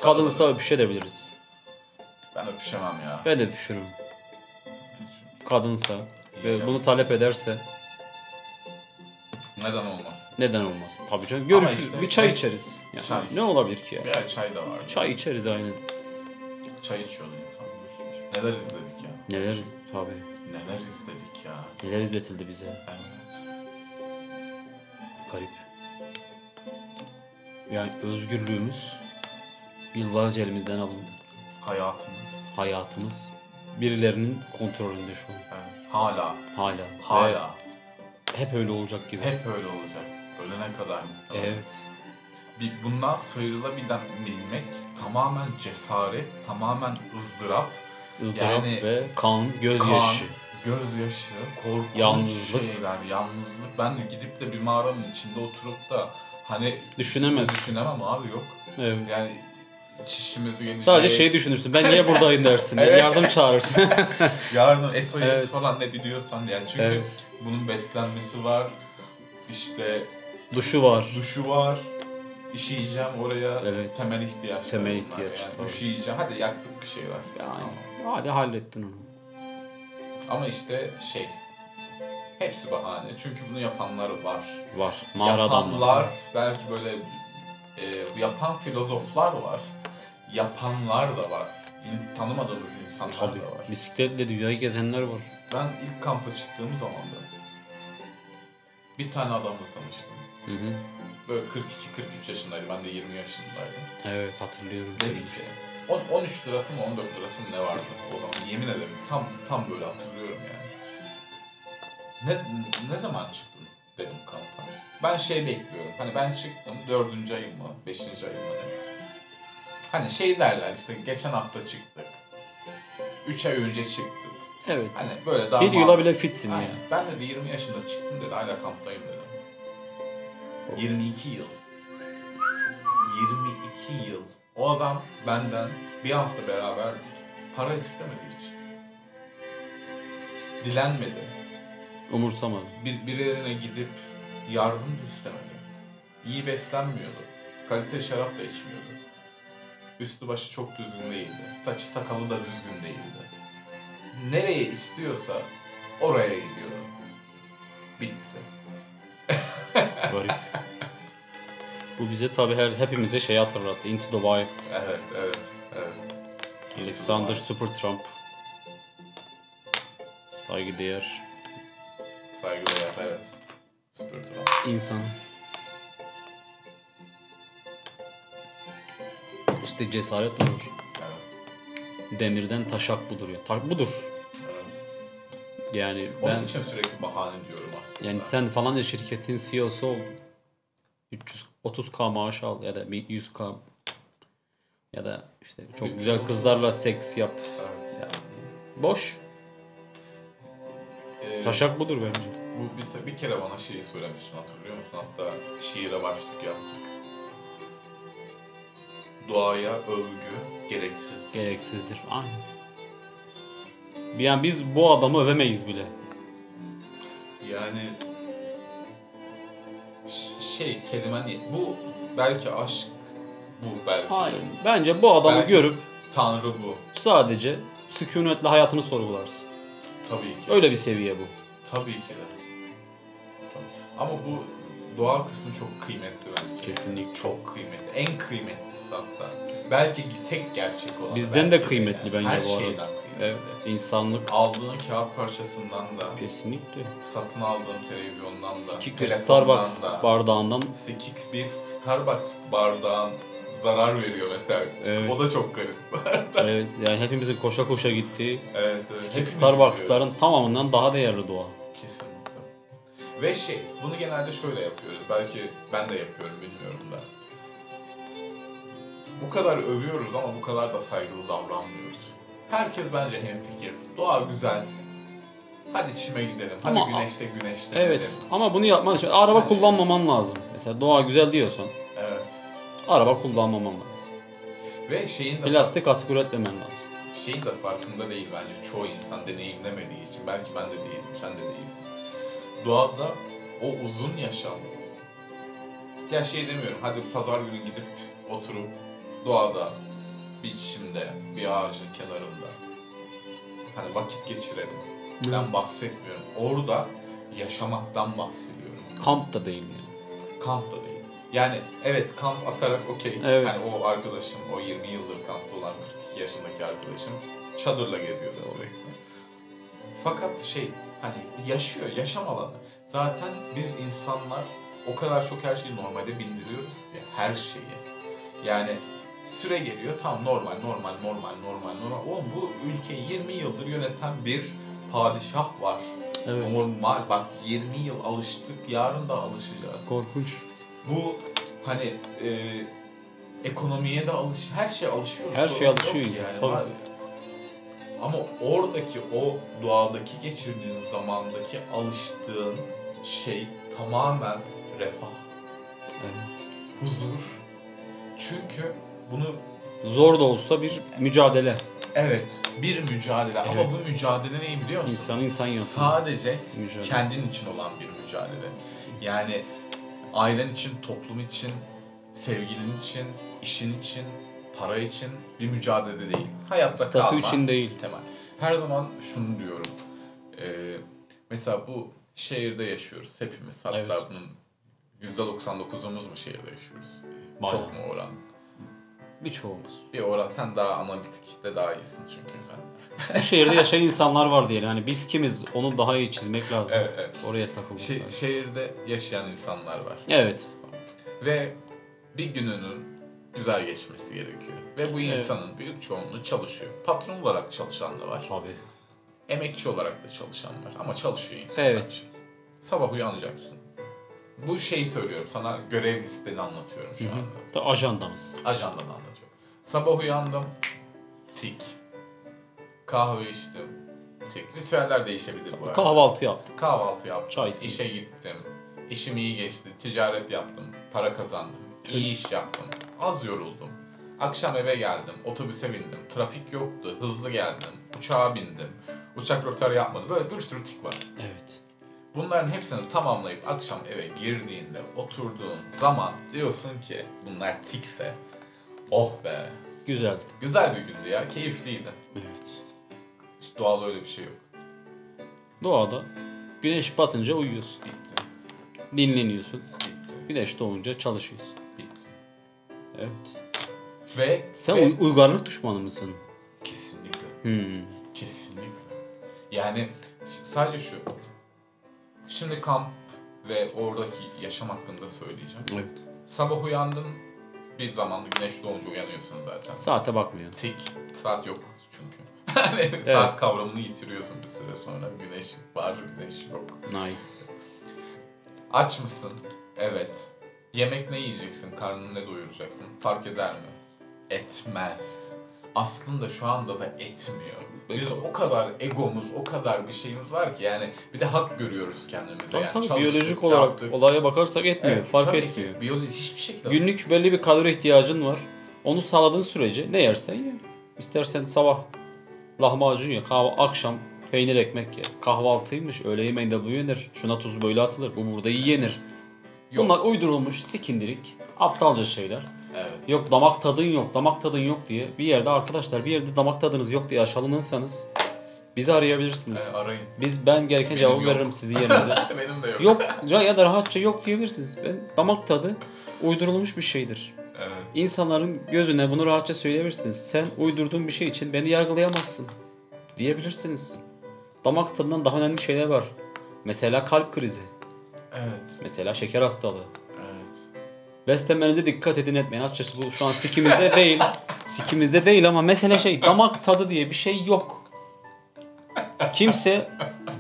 Kadınsa öpüşebiliriz. Ben öpüşemem ya. Ben de öpüşürüm. Kadınsa ve bunu talep ederse Neden olmaz? neden olmasın? Tabii canım. Görüşürüz. işte- bir çay içeriz. Yani Çay. Ne olabilir ki ya? Bir ay çay da vardı. Çay içeriz aynen. Çay içiyordu insanlar. Neler izledik ya. Neler iz- tabii. Neler izledik ya. Neler izletildi bize. Evet. Garip. Yani özgürlüğümüz yıllarca elimizden alındı. Hayatımız. Hayatımız birilerinin kontrolünde şu an. Evet. Hala. Hala. Hala. Ve hep öyle olacak gibi. Hep öyle olacak. Ölene kadar muhtemelen. Evet. Bir, bundan sıyrılabilmek tamamen cesaret, tamamen ızdırap, ızdırap Yani ve kan, gözyaşı. kan, gözyaşı, korkunç Yalnızlık. şeyler, yalnızlık. Ben gidip de bir mağaranın içinde oturup da hani Düşünemez. düşünemem abi yok. Evet. Yani çişimizi gelecek. Sadece şey düşünürsün. Ben niye buradayım dersin. Evet. Yardım çağırırsın. Yardım SOS Evet. falan ne biliyorsan yani çünkü Evet. Bunun beslenmesi var. işte Duşu var. duşu var. İşeyeceğim oraya. Evet. Temel ihtiyaçlar. Temel ihtiyaç, Yani. tabii. Üşüyeceğim. Hadi yaktık bir şey var. Yani hadi hallettin onu. Ama işte şey hepsi bahane. Çünkü bunu yapanlar var. Var. Mağara. Yapanlar belki böyle e, yapan filozoflar var. Yapanlar da var. Tanımadığımız insanlar Tabii. da var. Bisikletle dünyayı gezenler var. Ben ilk kampa çıktığım zaman da bir tane adamla tanıştım. Hı hı. Böyle 42-43 yaşındaydı. Ben de 20 yaşındaydım. Evet hatırlıyorum. Dedi ki on- 13 lirası mı 14 lirası mı ne vardı o zaman yemin ederim tam tam böyle hatırlıyorum yani. Ne, ne zaman çıktın dedim kampa. Ben şey bekliyorum hani ben çıktım dördüncü ayım mı beşinci ayım mı ne. Hani şey derler işte geçen hafta çıktık. 3 ay önce çıktık. Evet. Hani böyle daha Bir yıla bile fitsin Aynen. yani. Ben de 20 yaşında çıktım dedi hala kamptayım dedim. 22 yıl. 22 yıl. O adam benden bir hafta beraber para istemedi hiç. Dilenmedi. Umursamadım. Bir, birilerine gidip yardım da istemedi. İyi beslenmiyordu. Kalite şarap da içmiyordu. Üstü başı çok düzgün değildi. Saçı sakalı da düzgün değildi. Nereye istiyorsa oraya gidiyordu. Bitti. Garip. Bu bize tabii her hepimize şey hatırlattı. Into the Wild. Evet, evet, evet. Alexander Supertramp. Saygıdeğer Saygıdeğer, evet. Süper Trump. insan. İşte cesaret. Evet, Demirden taşak budur ya. Ta- budur. Yani Onun ben için sürekli bahane diyorum aslında. yani sen falanca şirketin CEO'su ol. 330k maaş al ya da bir 100k ya da işte çok güzel kızlarla seks yap. Evet. Ya, boş. Ee, Taşak budur bence. Bu bir, bir kere bana şeyi söylemiştin hatırlıyor musun? Hatta şiire başlık yaptık. Doğaya övgü gereksiz. Gereksizdir. Aynen. Yani biz bu adamı övemeyiz bile. Yani şey kelime değil. Bu belki aşk bu belki. Hayır. Bence bu adamı Belki- görüp Tanrı bu. sadece sükunetle hayatını sorgularsın. Tabii ki. Öyle bir seviye bu. Tabii ki de. Tabii. Ama bu doğal kısmı çok kıymetli bence. Kesinlikle. Çok kıymetli. En kıymetlisi hatta. Belki tek gerçek olan. Bizden de kıymetli bence Her bu arada. şeyden kıymetli. Evet. İnsanlık Aldığın kağıt parçasından da, kesinlikle. satın aldığın televizyondan da, Sikik bir Starbucks da, bardağından sikik bir Starbucks bardağın zarar veriyor mesela. Evet. O da çok garip. evet yani hepimizin koşa koşa gittiği evet, evet. sikik Starbucks'ların tamamından daha değerli doğa. Kesinlikle. Ve şey, bunu genelde şöyle yapıyoruz. Belki ben de yapıyorum, bilmiyorum da. Bu kadar övüyoruz ama bu kadar da saygılı davranmıyoruz. Herkes bence hemfikir. Doğa güzel. Hadi çime gidelim. Hadi Ama- güneşte güneşte Evet ama bunu yapman için araba Yani- kullanmaman lazım. Mesela doğa güzel diyorsan Evet. araba kullanmaman lazım. Ve şeyin de Plastik atık üretmemen lazım. şeyin de farkında değil bence çoğu insan deneyimlemediği için. Belki ben de değilim, sen de değilsin. Doğada o uzun yaşam. Ya şey demiyorum, hadi pazar günü gidip oturup doğada, bir çimde, bir ağacın kenarında hani vakit geçirelim. Ben bahsetmiyorum. Orada yaşamaktan bahsediyorum. Kamp da değil yani. Kamp da değil. Yani evet kamp atarak okey. Evet. Hani o arkadaşım, o 20 yıldır kampta olan 42 yaşındaki arkadaşım çadırla geziyordu sürekli. Fakat şey hani yaşıyor, yaşam alanı. Zaten biz insanlar o kadar çok her şeyi normalde bindiriyoruz ki her şeyi. Yani süre geliyor tam normal normal normal normal normal. Oğlum bu ülkeyi 20 yıldır yöneten bir padişah var. Evet. Normal bak 20 yıl alıştık yarın da alışacağız. Korkunç. Bu hani e, ekonomiye de alış her şeye alışıyoruz. Her yok alışıyor insan, tabii. Var. Ama oradaki o doğadaki geçirdiğin zamandaki alıştığın şey tamamen refah, Evet. huzur. Çünkü bunu Zor da olsa bir mücadele. evet bir mücadele ama Evet. bu mücadele neyi biliyor musun? İnsan insan yapıyor. Sadece Mücadele. kendin için olan bir mücadele. Yani ailen için, toplum için, sevgilin için, işin için, para için bir mücadele değil. Hayatta Statü kalma. için değil. Temel. Her zaman şunu diyorum. Ee, mesela bu şehirde yaşıyoruz hepimiz. Hatta Evet. bunun %99'umuz mu şehirde yaşıyoruz? Bayağı. Çok mu oran? Birçoğumuz. Bir oran. Sen daha analitik de daha iyisin çünkü ben. Bu şehirde yaşayan insanlar var diyelim. Yani biz kimiz onu daha iyi çizmek lazım. Evet, evet. Oraya takılmak lazım. şehirde yaşayan insanlar var. Evet. Ve bir gününün güzel geçmesi gerekiyor. Ve bu Evet. insanın büyük çoğunluğu çalışıyor. Patron olarak çalışan da var. Tabii. Emekçi olarak da çalışan var. Ama çalışıyor insan. Evet. Sabah uyanacaksın. Bu şeyi söylüyorum sana görev listeni anlatıyorum şu anda. Da ajandamız. Ajandan anlatıyorum. Sabah uyandım. Tik. Kahve içtim. Tik. Ritüeller değişebilir bu arada. Kahvaltı yaptık. Kahvaltı yaptım. Çay işe gittim. İşim iyi geçti. Ticaret yaptım. Para kazandım. iyi iş yaptım. Az yoruldum. Akşam eve geldim. Otobüse bindim. Trafik yoktu. Hızlı geldim. Uçağa bindim. Uçak rötarı yapmadı. Böyle bir sürü tik var. Evet. Bunların hepsini tamamlayıp akşam eve girdiğinde oturduğun zaman diyorsun ki bunlar tikse oh be. Güzeldi. Güzel bir gündü ya. Keyifliydi. Evet. İşte doğada öyle bir şey yok. Doğada güneş batınca uyuyorsun. Bitti. Dinleniyorsun. Bitti. Güneş doğunca çalışıyorsun. Bitti. Evet. Ve, Sen ve uy- uygarlık düşmanı mısın? kesinlikle Hmm. Kesinlikle. Yani sadece şu. Şimdi kamp ve oradaki yaşam hakkında söyleyeceğim. Evet. Sabah uyandın bir zamanda güneş doğunca uyanıyorsun zaten. Saate bakmıyor. Tik. Saat yok çünkü. Yani saat kavramını yitiriyorsun bir süre sonra. Güneş var, güneş yok. Nice. Aç mısın? Evet. Yemek ne yiyeceksin? Karnını ne doyuracaksın? Fark eder mi? Etmez. Aslında şu anda da etmiyor. Biz o kadar egomuz, o kadar bir şeyimiz var ki yani bir de hak görüyoruz kendimize. Tabii yani tabii biyolojik olarak yaptık. olaya bakarsak etmiyor. Evet, fark tabii ki. etmiyor. Biyoloji hiçbir şekilde. Günlük belli bir kalori ihtiyacın var. Onu sağladığın sürece ne yersen ye. İstersen sabah lahmacun ye, kahve, akşam peynir ekmek ye. Kahvaltıymış, öğle yemeğinde bu yenir. Şuna tuz böyle atılır, bu burada iyi yenir. Yok. Bunlar uydurulmuş, sikindirik, aptalca şeyler. Evet. Yok damak tadın yok, damak tadın yok diye bir yerde arkadaşlar bir yerde damak tadınız yok diye aşağılanırsanız bizi arayabilirsiniz. Ee, arayın. Biz ben gereken Benim cevabı yok. veririm sizin yerinize. Benim de yok. yok ya da rahatça yok diyebilirsiniz. Ben damak tadı uydurulmuş bir şeydir. Evet. İnsanların gözüne bunu rahatça söyleyebilirsiniz. Sen uydurduğun bir şey için beni yargılayamazsın diyebilirsiniz. Damak tadından daha önemli şeyler var. Mesela kalp krizi, Evet. mesela şeker hastalığı. Beslenmenize dikkat edin etmeyin. Açıkçası bu şu an sikimizde değil. Sikimizde değil ama mesele şey damak tadı diye bir şey yok. Kimse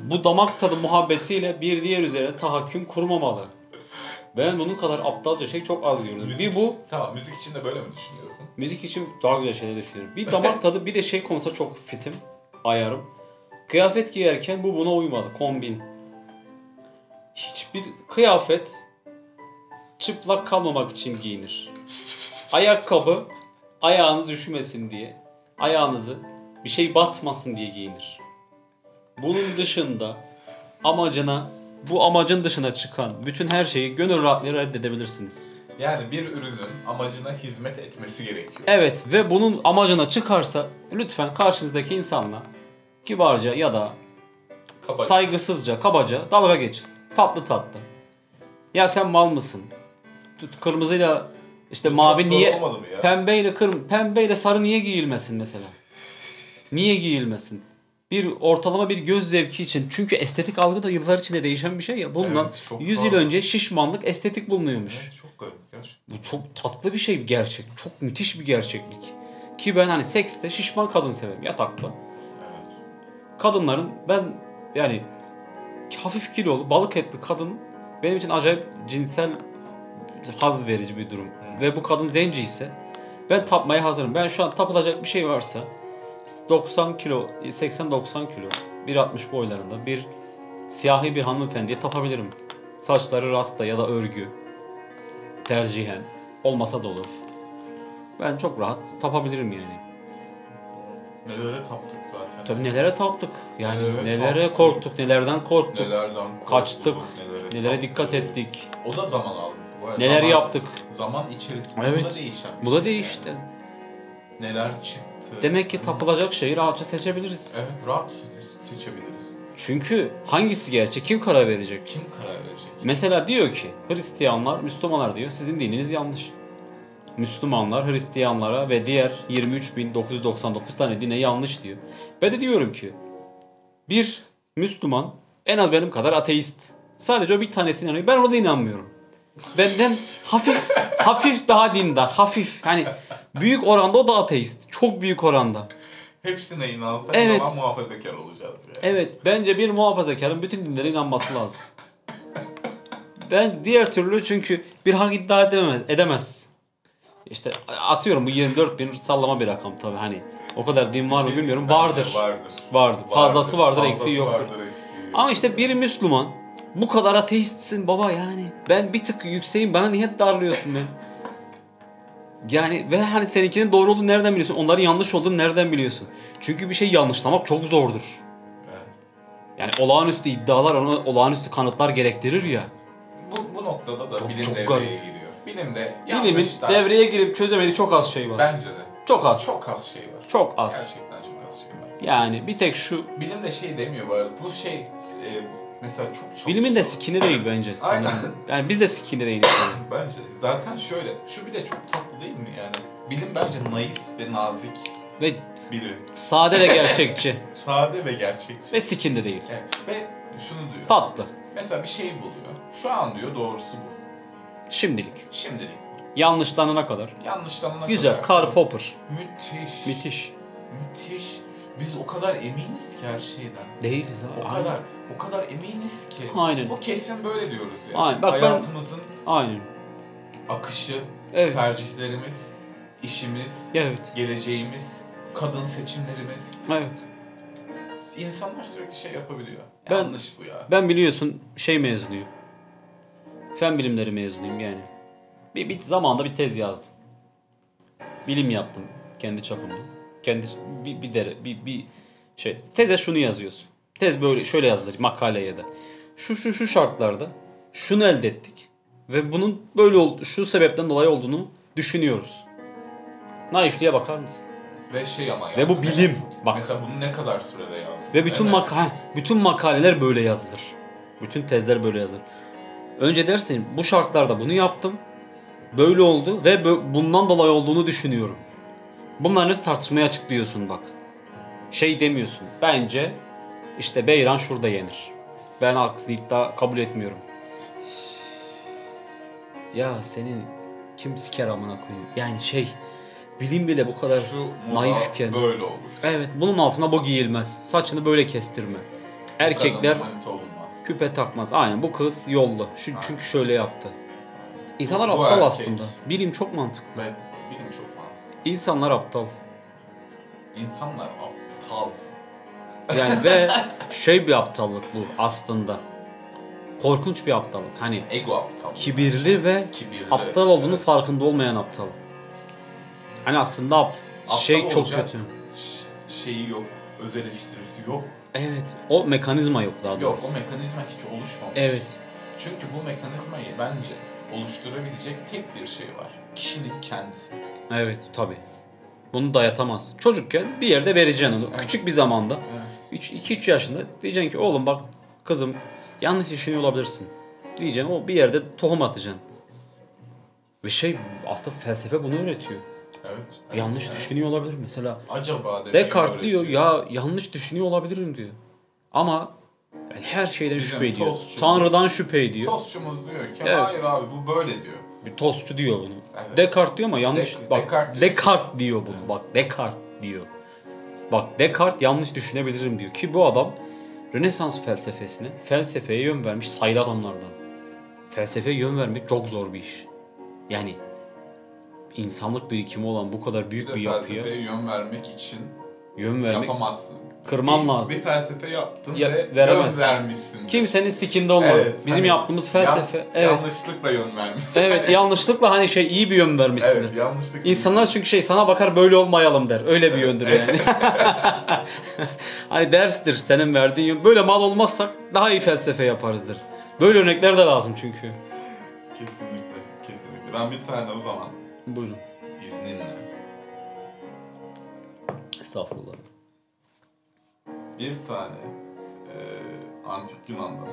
bu damak tadı muhabbetiyle bir diğer üzerine tahakküm kurmamalı. Ben bunun kadar aptalca şey çok az gördüm. Müzik Bir bu için- Tamam müzik için de böyle mi düşünüyorsun? müzik için daha güzel şeyler düşünüyorum. Bir damak tadı bir de şey konusunda çok fitim. Ayarım. Kıyafet giyerken bu buna uymadı. Kombin. Hiçbir kıyafet çıplak kalmamak için giyinir. Ayakkabı ayağınız üşümesin diye ayağınızı Bir şey batmasın diye giyinir. Bunun dışında amacına bu amacın dışına çıkan bütün her şeyi gönül rahatlığıyla reddedebilirsiniz. Yani bir ürünün amacına hizmet etmesi gerekiyor. Evet ve bunun amacına çıkarsa lütfen karşınızdaki insanla kibarca ya da Kabaca. saygısızca, kabaca dalga geçin. Tatlı tatlı. Ya sen mal mısın? Kırmızıyla işte mavi çok zor niye pembeyle kırm pembeyle sarı niye giyilmesin mesela? Niye giyilmesin? Bir ortalama bir göz zevki için çünkü estetik algı da yıllar içinde değişen bir şey ya. Bundan Evet, çok 100 yıl önce şişmanlık estetik bulunuyormuş. Evet, çok garip. Bu çok tatlı bir şey bir gerçek. Çok müthiş bir gerçeklik. Ki ben hani sekste şişman kadın severim yatakta. Evet. Kadınların ben yani hafif kilolu balık etli kadın benim için acayip cinsel haz verici bir durum. Ve bu kadın zenci ise ben tapmaya hazırım. Ben şu an tapılacak bir şey varsa 90 kilo, 80-90 kilo, 1.60 boylarında bir siyahi bir hanımefendiye tapabilirim. Saçları rasta ya da örgü tercihen olmasa da olur. Ben çok rahat tapabilirim yani. Nelere taptık zaten. Tabii nelere taptık. Yani Nelere nelere taptık. korktuk, nelerden korktuk. Nelerden korktuk, Kaçtık, nelere, Nelere taptık. dikkat ettik. O da zaman algısı var. Neler zaman, yaptık. Zaman içerisinde Evet. bu da değişen bir Bu da şey değişti. yani. Neler çıktı. Demek ki tapılacak şeyi rahatça seçebiliriz. Evet rahat se- seçebiliriz. Çünkü hangisi gerçek? Kim karar verecek? Kim karar verecek? Mesela diyor ki Hristiyanlar, Müslümanlar diyor sizin dininiz yanlış. Müslümanlar Hristiyanlara ve diğer 23.999 tane dine yanlış diyor. Ben de diyorum ki bir Müslüman en az benim kadar ateist. Sadece o bir tanesine inanıyor. Ben ona da inanmıyorum. Benden hafif hafif daha dindar. Hafif. Hani büyük oranda o da ateist. Çok büyük oranda. Hepsine inansak Evet. ama muhafazakar olacağız yani. Evet bence bir muhafazakarın bütün dinlere inanması lazım. Ben diğer türlü çünkü bir hak iddia edemez. edemez. İşte atıyorum bu 24 bin sallama bir rakam tabi hani o kadar din var mı bilmiyorum bence vardır. Vardır. Vardır. Fazlası vardır, Fazlası eksiği yoktur. vardır, eksiği Ama işte bir Müslüman bu kadar ateistsin baba yani. Ben bir tık yükseğim bana niye darlıyorsun ben? Yani ve hani seninkinin doğru olduğunu nereden biliyorsun? Onların yanlış olduğunu nereden biliyorsun? Çünkü bir şey yanlışlamak çok zordur. Evet. Yani olağanüstü iddialar ona olağanüstü kanıtlar gerektirir ya. Bu, bu noktada da Çok- bilim çok devreye garip. giriyor. Bilimde Bilimin devreye girip çözemediği çok az şey var. bence de Çok az. çok az şey var. Çok az. Gerçekten çok az şey var. Yani bir tek şu Bilim de şey demiyor bu arada. Bu şey e, mesela çok çok bilimin de skini değil bence. Aynen. Yani biz de skini değiliz. Bence zaten şöyle şu bir de çok tatlı değil mi yani? Bilim bence naif ve nazik Ve biri. sade ve gerçekçi. Sade ve gerçekçi. ve skin de değil. Evet. Ve şunu diyor. Tatlı. Mesela bir şey buluyor. Şu an diyor doğrusu bu. Şimdilik. Şimdilik. Yanlışlanana kadar. Yanlışlanana Güzel. kadar. Karl Popper. Müthiş. Müthiş. Müthiş. Biz o kadar eminiz ki her şeyden. Değiliz O abi. kadar, o kadar eminiz ki. Aynen. Bu kesin böyle diyoruz ya. Aynen. Bak ben- Hayatımızın Aynen. akışı, Evet. tercihlerimiz, işimiz, Evet. geleceğimiz, kadın seçimlerimiz. Evet. İnsanlar sürekli şey yapabiliyor. Ben- Yanlış bu ya. Ben biliyorsun şey mezunuyum. Fen bilimleri mezunuyum yani. Bir, bir zamanda bir tez yazdım. Bilim yaptım kendi çapımda. Kendi bir bir, dere, bir, bir şey. Teze şunu yazıyorsun. Tez böyle şöyle yazılır makaleye de. Şu şu şu şartlarda şunu elde ettik ve bunun böyle oldu şu sebepten dolayı olduğunu düşünüyoruz. Naifliğe bakar mısın? Ve şey ama Ve bu yani- bilim. Bak. Mesela bunu ne kadar sürede yazdın? Ve bütün Evet. maka bütün makaleler böyle yazılır. Bütün tezler böyle yazılır. Önce dersin bu şartlarda bunu yaptım. Böyle oldu ve bundan dolayı olduğunu düşünüyorum. Bunların hepsi tartışmaya açık diyorsun bak. Şey demiyorsun. Bence işte Beyran şurada yenir. Ben aksini iddia kabul etmiyorum. Ya senin kim siker amına koyayım. Yani şey bilim bile bu kadar Şu naifken. böyle olur. Evet bunun altına bu giyilmez. Saçını böyle kestirme. Erkekler küpe takmaz. Aynen bu kız yollu. Şu, çünkü şöyle yaptı. İnsanlar Bu aptal erkek. aslında. Bilim çok mantıklı. Ve bilim çok. İnsanlar aptal. İnsanlar aptal. Yani ve şey bir aptallık bu aslında. Korkunç bir aptallık. Hani Ego aptal. kibirli ve Kibirli. aptal olduğunu Evet. farkında olmayan aptal. Hani aslında ap- Aptal şey çok kötü. Şeyi yok, öz eleştirisi yok. Evet. O mekanizma yok daha doğrusu. Yok, o mekanizma hiç oluşmamış. Evet. Çünkü bu mekanizmayı bence oluşturabilecek tek bir şey var. Kişinin kendisi. Evet tabi. Bunu dayatamaz. Çocukken bir yerde vereceksin onu. Evet. Küçük bir zamanda. Evet. 2-3 yaşında diyeceksin ki oğlum bak kızım yanlış düşünüyor olabilirsin. Diyeceksin o bir yerde tohum atacaksın. Ve şey aslında felsefe bunu öğretiyor. Evet. Yanlış evet. düşünüyor olabilir mesela. Acaba Descartes diyor öğretiyor. ya yanlış düşünüyor olabilirim diyor. Ama yani her şeyden Bizim şüphe ediyor. Tanrı'dan şüphe ediyor. Tostçumuz diyor ki Evet. hayır abi bu böyle diyor. Bir tostçu diyor bunu. Evet. Descartes diyor ama yanlış. Dek- bak Descartes Descartes diyor. diyor. bunu. Bak Descartes diyor. Bak Descartes yanlış düşünebilirim diyor. Ki bu adam Rönesans felsefesine, felsefeye yön vermiş sayılı adamlardan. Felsefeye yön vermek çok zor bir iş. Yani insanlık birikimi olan bu kadar Bir büyük de bir yapıya felsefeye yön vermek için yön vermek yapamazsın. Kırman bir, lazım. Bir felsefe yaptın Ya- ve veremezsin. yön vermişsin. kimsenin sikinde olmaz. Evet, Bizim hani yaptığımız felsefe yan- evet. Yanlışlıkla yön vermişsin. Evet yanlışlıkla hani şey iyi bir yön vermişsindir. Evet yanlışlıkla. İnsanlar çünkü şey sana bakar böyle olmayalım der. Öyle bir yöndür yani. hani derstir senin verdiğin yön. Böyle mal olmazsak daha iyi felsefe yaparızdır. Böyle örnekler de lazım çünkü. Kesinlikle, kesinlikle. Ben bir tane o zaman Buyurun. izninle Estağfurullah. Bir tane e, antik Yunan'dan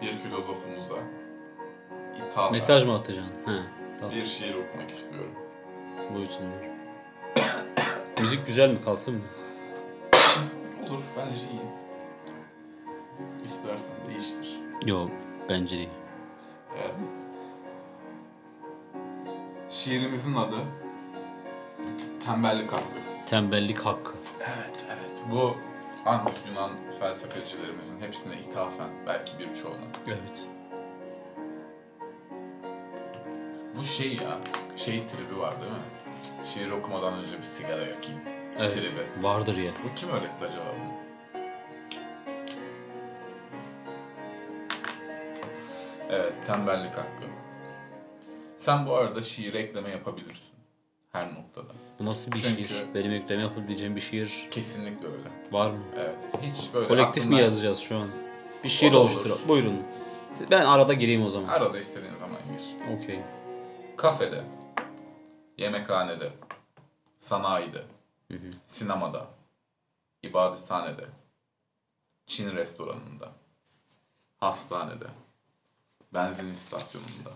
bir filozofumuza ithafen Mesaj mı atacaksın? He. Tamam. bir şiir okumak istiyorum. Buyursunlar. Müzik güzel mi kalsın mı? Olur, bence iyi. İstersen değiştir. Yok bence değil. Evet. Şiirimizin adı Tembellik Hakkı. Tembellik hakkı. Evet, evet. Bu antik Yunan felsefecilerimizin hepsine ithafen, belki birçoğuna. Evet. Bu şey ya, şey tribi var değil mi? Şiir okumadan önce bir sigara yakayım. Evet. Tribi. Vardır ya. Bu kim öğretti acaba bunu? Evet, tembellik hakkı. Sen bu arada şiire ekleme yapabilirsin. Noktada. Bu nasıl bir Çünkü- şiir? Benim ekleme yapabileceğim bir şiir Kesinlikle öyle. var mı? Evet. Hiç böyle Kolektif mi yazacağız şu an? Bir şiir O da olur. oluştur. Buyurun. Ben arada gireyim o zaman. Arada istediğin zaman gir. Okey. Kafede, yemekhanede, sanayide, sinemada, ibadethanede, Çin restoranında, hastanede, benzin istasyonunda,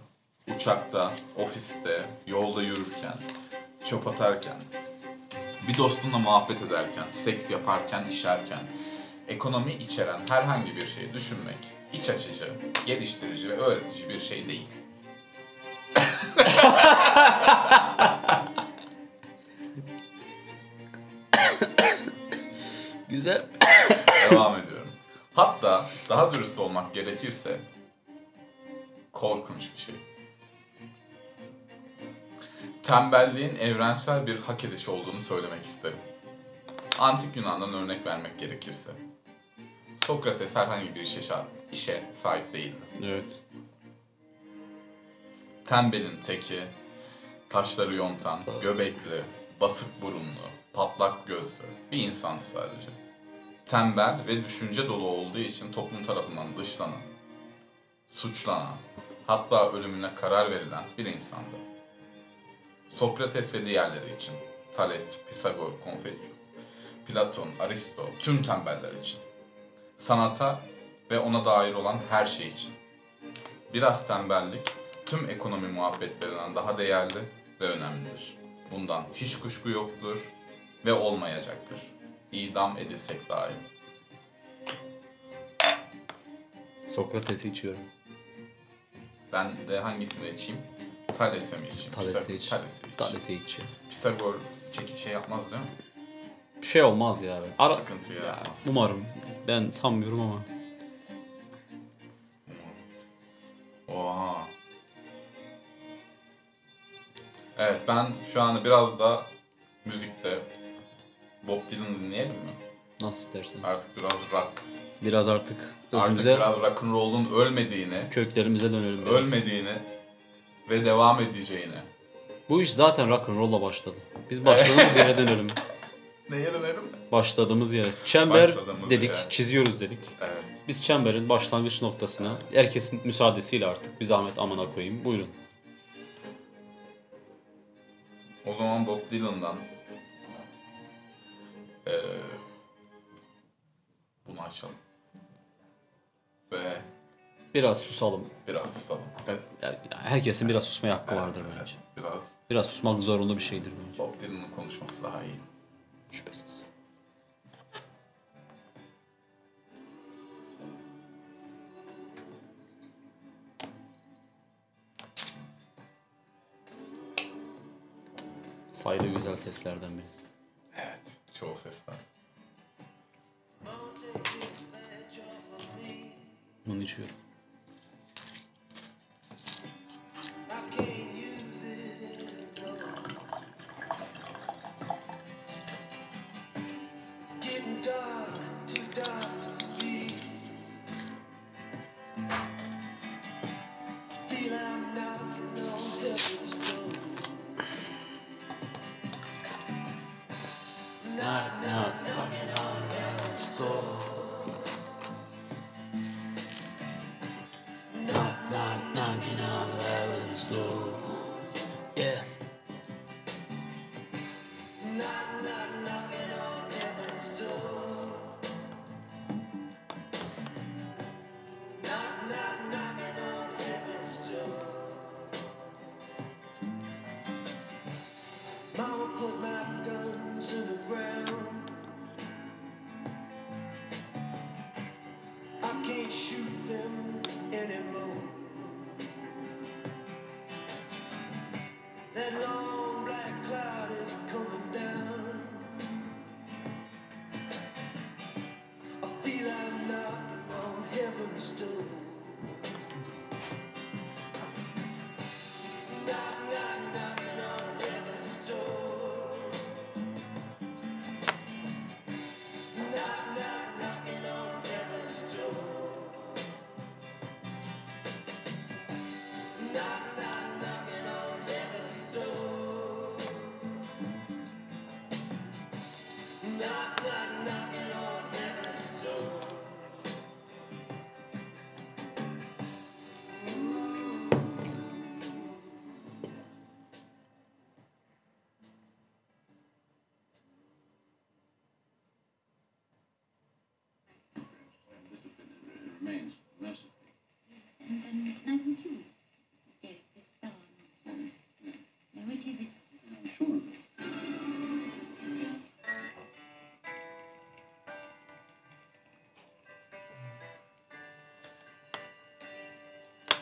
uçakta, ofiste, yolda yürürken, çöp atarken, bir dostunla muhabbet ederken, seks yaparken, işerken, ekonomi içeren herhangi bir şeyi düşünmek, iç açıcı, geliştirici ve öğretici bir şey değil. Güzel. Devam ediyorum. Hatta daha dürüst olmak gerekirse korkunç bir şey. Tembelliğin evrensel bir hak ediş olduğunu söylemek isterim. Antik Yunan'dan örnek vermek gerekirse. Sokrates herhangi bir işe, işe sahip değildi. Evet. Tembelin teki, taşları yontan, göbekli, basık burunlu, patlak gözlü bir insandı sadece. Tembel ve düşünce dolu olduğu için toplum tarafından dışlanan, suçlanan, hatta ölümüne karar verilen bir insandı. Sokrates ve diğerleri için, Thales, Pisagor, Konfüçyüs, Platon, Aristo, tüm tembeller için, sanata ve ona dair olan her şey için. Biraz tembellik tüm ekonomi muhabbetlerinden daha değerli ve önemlidir. Bundan hiç kuşku yoktur ve olmayacaktır. İdam edilsek dahi. Sokrates'i içiyorum. Ben de hangisini içeyim? Thales'e mi içeyim? Thales'i Pisag- iç. Thales'i iç. Thales'i içiyorum. Pisagor çeki şey yapmaz değil mi? Bir şey olmaz ya. Ara... Sıkıntı Ya, yaratmaz. umarım. Ben sanmıyorum ama. Oha. Evet ben şu anda biraz da müzikte Bob Dylan dinleyelim mi? Nasıl isterseniz. Artık biraz rock. Biraz artık Artık özümüze, biraz rock'n'roll'un ölmediğini, köklerimize dönelim biraz. ölmediğini ve devam edeceğini Bu iş zaten rock and roll'la başladı. Biz başladığımız yere dönelim. Neye dönerim? Başladığımız yere. Çember Başladığımız dedik, yere. çiziyoruz dedik. Evet. Biz çemberin başlangıç noktasına herkesin müsaadesiyle artık bir zahmet amına koyayım. Buyurun. O zaman Bob Dylan'dan eee bunu açalım. Ve Biraz susalım. biraz susalım. Yani herkesin biraz susmaya hakkı vardır bence. Biraz Biraz susmak zorunlu bir şeydir bence. Bob Dylan'ın konuşması daha iyi. Şüphesiz. Sayılı güzel seslerden birisi. Evet. Çoğu sesler. Bunu içiyorum. game. Yeah.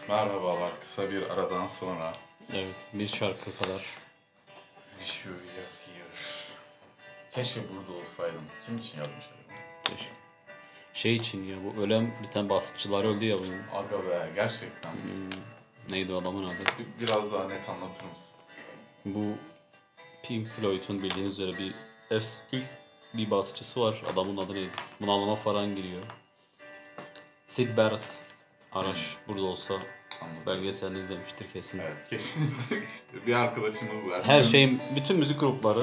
Merhabalar. Kısa bir aradan sonra Evet, bir şarkı kadar. Wish you were here. Keşke burada olsaydım. Kim için yazmış acaba? Keşke. Şey için ya bu ölen biten basitçılar öldü ya bunun. Aga be gerçekten. Neydi o adamın adı? Bir- Biraz daha net anlatır mısın? Bu Pink Floyd'un bildiğiniz üzere bir efs- ilk bir basçısı var. Adamın adı neydi? Bunalıma falan giriyor. Sid Barrett. Araş burada olsa Anlat. belgeselini izlemiştir kesin. Evet kesinlikle işte. Bir arkadaşımız var. Her şeyin, bütün müzik grupları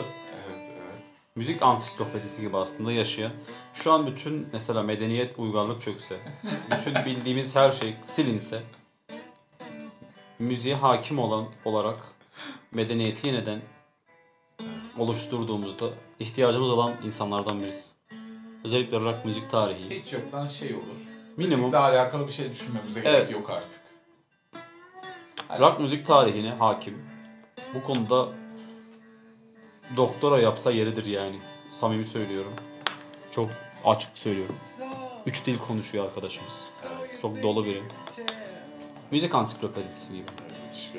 Evet evet. müzik ansiklopedisi gibi aslında yaşayan. Şu an bütün mesela medeniyet, uygarlık çökse, bütün bildiğimiz her şey silinse, müziğe hakim olan olarak medeniyeti yeniden oluşturduğumuzda ihtiyacımız olan insanlardan birisi. Özellikle rock müzik tarihi. Hiç yoktan şey olur. Minimum Müzikle alakalı bir şey düşünmemize gerek Evet. yok artık. rock müzik tarihine hakim. Bu konuda doktora yapsa yeridir yani. Samimi söylüyorum. Çok açık söylüyorum. Üç dil konuşuyor arkadaşımız. Evet. Çok dolu biri. Müzik ansiklopedisi gibi.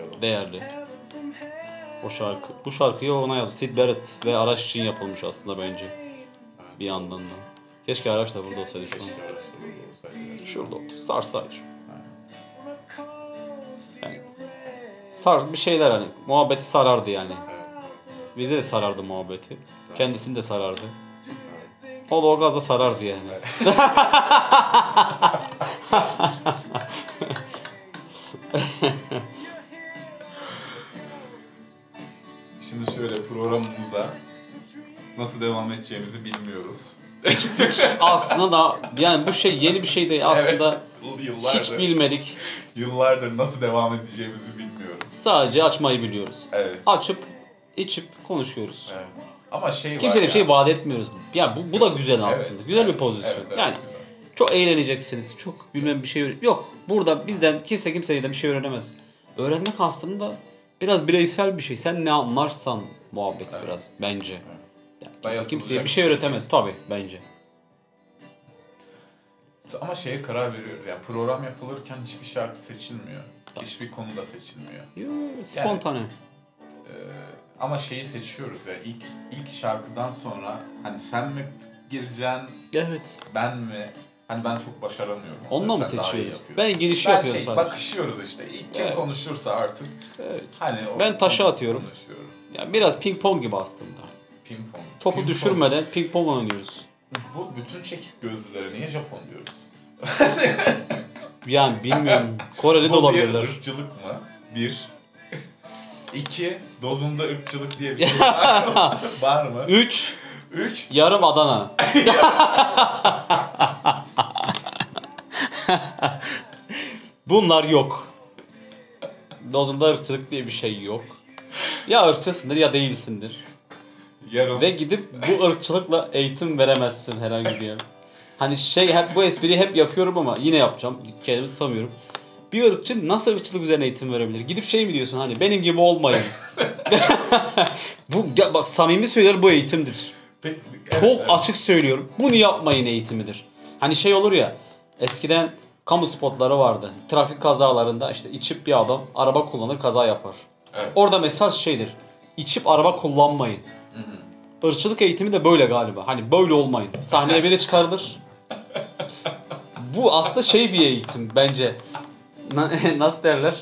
Adam. Değerli. O şarkı. Bu şarkıyı ona yaz. Sid Barrett ve Araç için yapılmış aslında bence. Bir yandan da. Keşke Araç da burada olsaydı şu an. Şurada otur. Sar sadece. Yani sar bir şeyler hani muhabbeti sarardı yani. Bize de sarardı muhabbeti. Kendisini de sarardı. O da o gazla sarardı yani. Şimdi şöyle programımıza nasıl devam edeceğimizi bilmiyoruz. Hiç aslında da yani bu şey yeni bir şey değil aslında. Evet, yıllardır, Hiç bilmedik. yıllardır nasıl devam edeceğimizi bilmiyoruz. Sadece açmayı biliyoruz. Evet. Açıp içip konuşuyoruz. evet. Ama şey var Kimseye de ya. bir şey vaat etmiyoruz. Ya bu, bu da güzel aslında. Evet, güzel bir evet, pozisyon. evet, evet, yani güzel. çok eğleneceksiniz. Çok bilmem bir şey Yok. Burada bizden kimse kimseye de bir şey öğrenemez. Öğrenmek aslında biraz bireysel bir şey. Sen ne anlarsan muhabbet biraz bence. Yani kimse kimseye bir şey öğretemez tabii bence. Ama şeye karar veriyoruz. Yani program yapılırken hiçbir şarkı seçilmiyor. Hiçbir konu da seçilmiyor. Yo, spontane. Ee, ama şeyi seçiyoruz ya ilk ilk şarkıdan sonra hani sen mi gireceksin Evet. ben mi? Hani ben çok başaramıyorum. Onunla mı seçiyoruz? Ben girişi Ben yapıyorum şey, sadece. bakışıyoruz işte. İlk kim Evet. konuşursa artık. Evet. Hani o- Ben taşı atıyorum. Konuşuyorum. Yani biraz ping pong gibi aslında. Ping pong. Topu Ping pong. düşürmeden ping pong oynuyoruz. Bu bütün çekik gözlülere niye Japon diyoruz? Yani bilmiyorum. Koreli de Bu bir olabilirler. ırkçılık mı? Bir. İki, dozunda ırkçılık diye bir şey var mı? var mı? 3 Üç, yarım Adana. Bunlar yok. Dozunda ırkçılık diye bir şey yok. Ya ırkçısındır ya değilsindir. Yarım. Ve gidip bu ırkçılıkla eğitim veremezsin herhangi bir yerde. Hani şey hep bu espriyi hep yapıyorum ama yine yapacağım. Kendimi tutamıyorum. Bir ırkçı nasıl ırkçılık üzerine eğitim verebilir? Gidip şey mi diyorsun hani benim gibi olmayın. bu ya bak samimi söylüyorum bu eğitimdir. Peki, Çok evet, açık söylüyorum. Bunu yapmayın eğitimidir. Hani şey olur ya eskiden kamu spotları vardı. Trafik kazalarında işte içip bir adam araba kullanır kaza yapar. Evet. Orada mesaj şeydir. İçip araba kullanmayın. Irkçılık eğitimi de böyle galiba. Hani böyle olmayın. Sahneye biri çıkarılır. Bu aslında şey bir eğitim bence. Na- nasıl derler?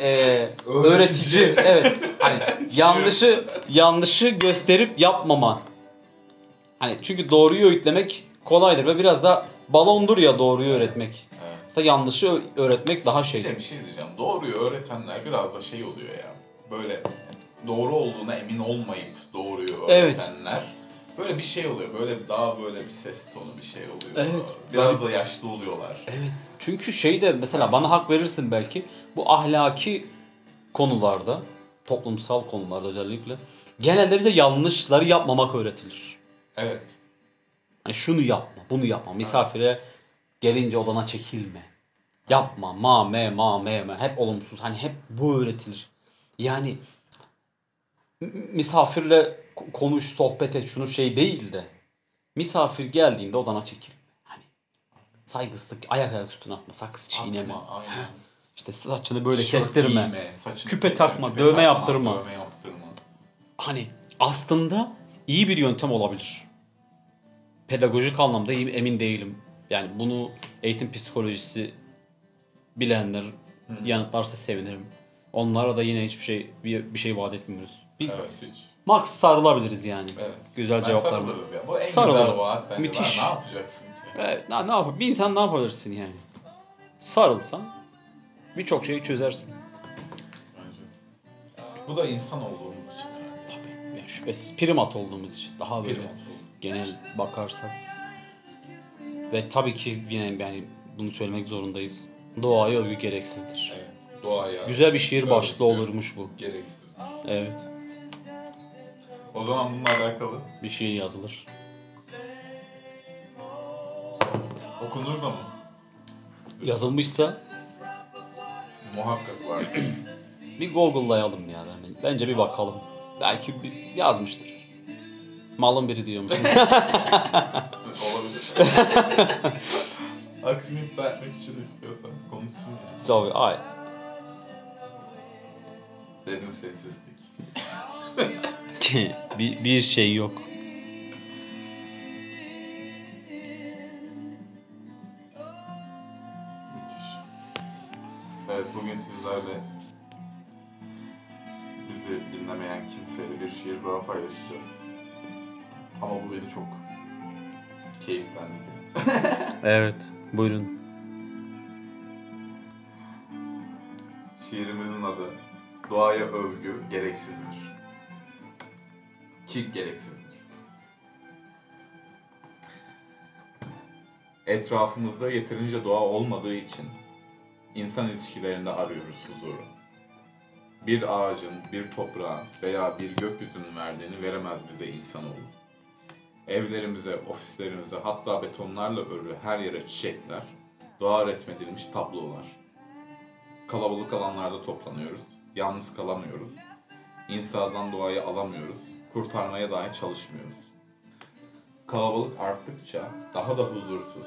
Ee, öğretici. Evet. Hani yanlışı yanlışı gösterip yapmama. Hani çünkü doğruyu öğütlemek kolaydır ve biraz da balondur ya doğruyu öğretmek. Evet. Aslında yanlışı öğretmek daha Bir de bir şey diyeceğim. Doğruyu öğretenler biraz da şey oluyor ya. Böyle doğru olduğuna emin olmayıp doğruyu Evet. öğretenler. Böyle bir şey oluyor. Böyle daha böyle bir ses tonu bir şey oluyor. Evet. Biraz da yaşlı oluyorlar. Evet. Çünkü şey de mesela bana hak verirsin belki bu ahlaki konularda, toplumsal konularda özellikle genelde bize yanlışları yapmamak öğretilir. Evet. Hani şunu yapma, bunu yapma. Misafire gelince odana çekilme. Yapma, ma me ma me me hep olumsuz. Hani hep bu öğretilir. Yani misafirle ko- konuş, sohbet et şunu şey değil de misafir geldiğinde odana çekil. Hani saygısızlık, ayak ayak üstüne atma, sakız çiğneme. Atma, aynen. İşte saçını böyle Tişört kestirme. giyme, saçını Küpe kesme, takma, küpe dövme takma, yaptırma. Dövme yaptırma. Hani aslında iyi bir yöntem olabilir. Pedagojik anlamda emin değilim. Yani bunu eğitim psikolojisi bilenler yanıtlarsa sevinirim. Onlara da yine hiçbir şey bir, bir şey vaat etmiyoruz. Bir, Evet hiç. Max sarılabiliriz yani. Evet. Güzel Ben cevaplar mı? ya. Bu en Sarılırız. güzel vaat bence. Müthiş. Lan Ne yapacaksın ki? Evet, ne, ne yap? Bir insan ne yapabilirsin yani? Sarılsan birçok şeyi çözersin. Bence. Bu da insan olduğumuz için. Tabii. Yani şüphesiz primat olduğumuz için daha böyle Primat genel bakarsak. Ve tabii ki yine yani bunu söylemek zorundayız. Doğaya övgü gereksizdir. Evet. Doğaya. Güzel bir şiir başlığı olurmuş bu. Gereksiz. Evet. O zaman bununla alakalı Bir şiir yazılır. okunur da mı? Yazılmışsa Muhakkak var. bir Google'layalım ya. Yani bence bir bakalım. Belki bir yazmıştır. Malın biri diyor musun? Olabilir. Aksini iddia etmek için istiyorsan konuşsun yani. Tabii. Ay. Derin sessizlik. bir, bir şey yok. Müthiş. Evet bugün sizlerle bizi dinlemeyen kimseyle bir şiir daha paylaşacağız. Ama bu beni çok keyiflendirdi. Evet. Buyurun. Şiirimizin adı doğaya övgü gereksizdir. Ki gereksizdir. Etrafımızda yeterince doğa olmadığı için insan ilişkilerinde arıyoruz huzuru. Bir ağacın, bir toprağın veya bir gökyüzünün verdiğini veremez bize insanoğlu. Evlerimize, ofislerimize, hatta betonlarla örülü her yere çiçekler, doğa resmedilmiş tablolar. Kalabalık alanlarda toplanıyoruz yalnız kalamıyoruz. İnsandan doğayı alamıyoruz, kurtarmaya dahi çalışmıyoruz. Kalabalık arttıkça daha da huzursuz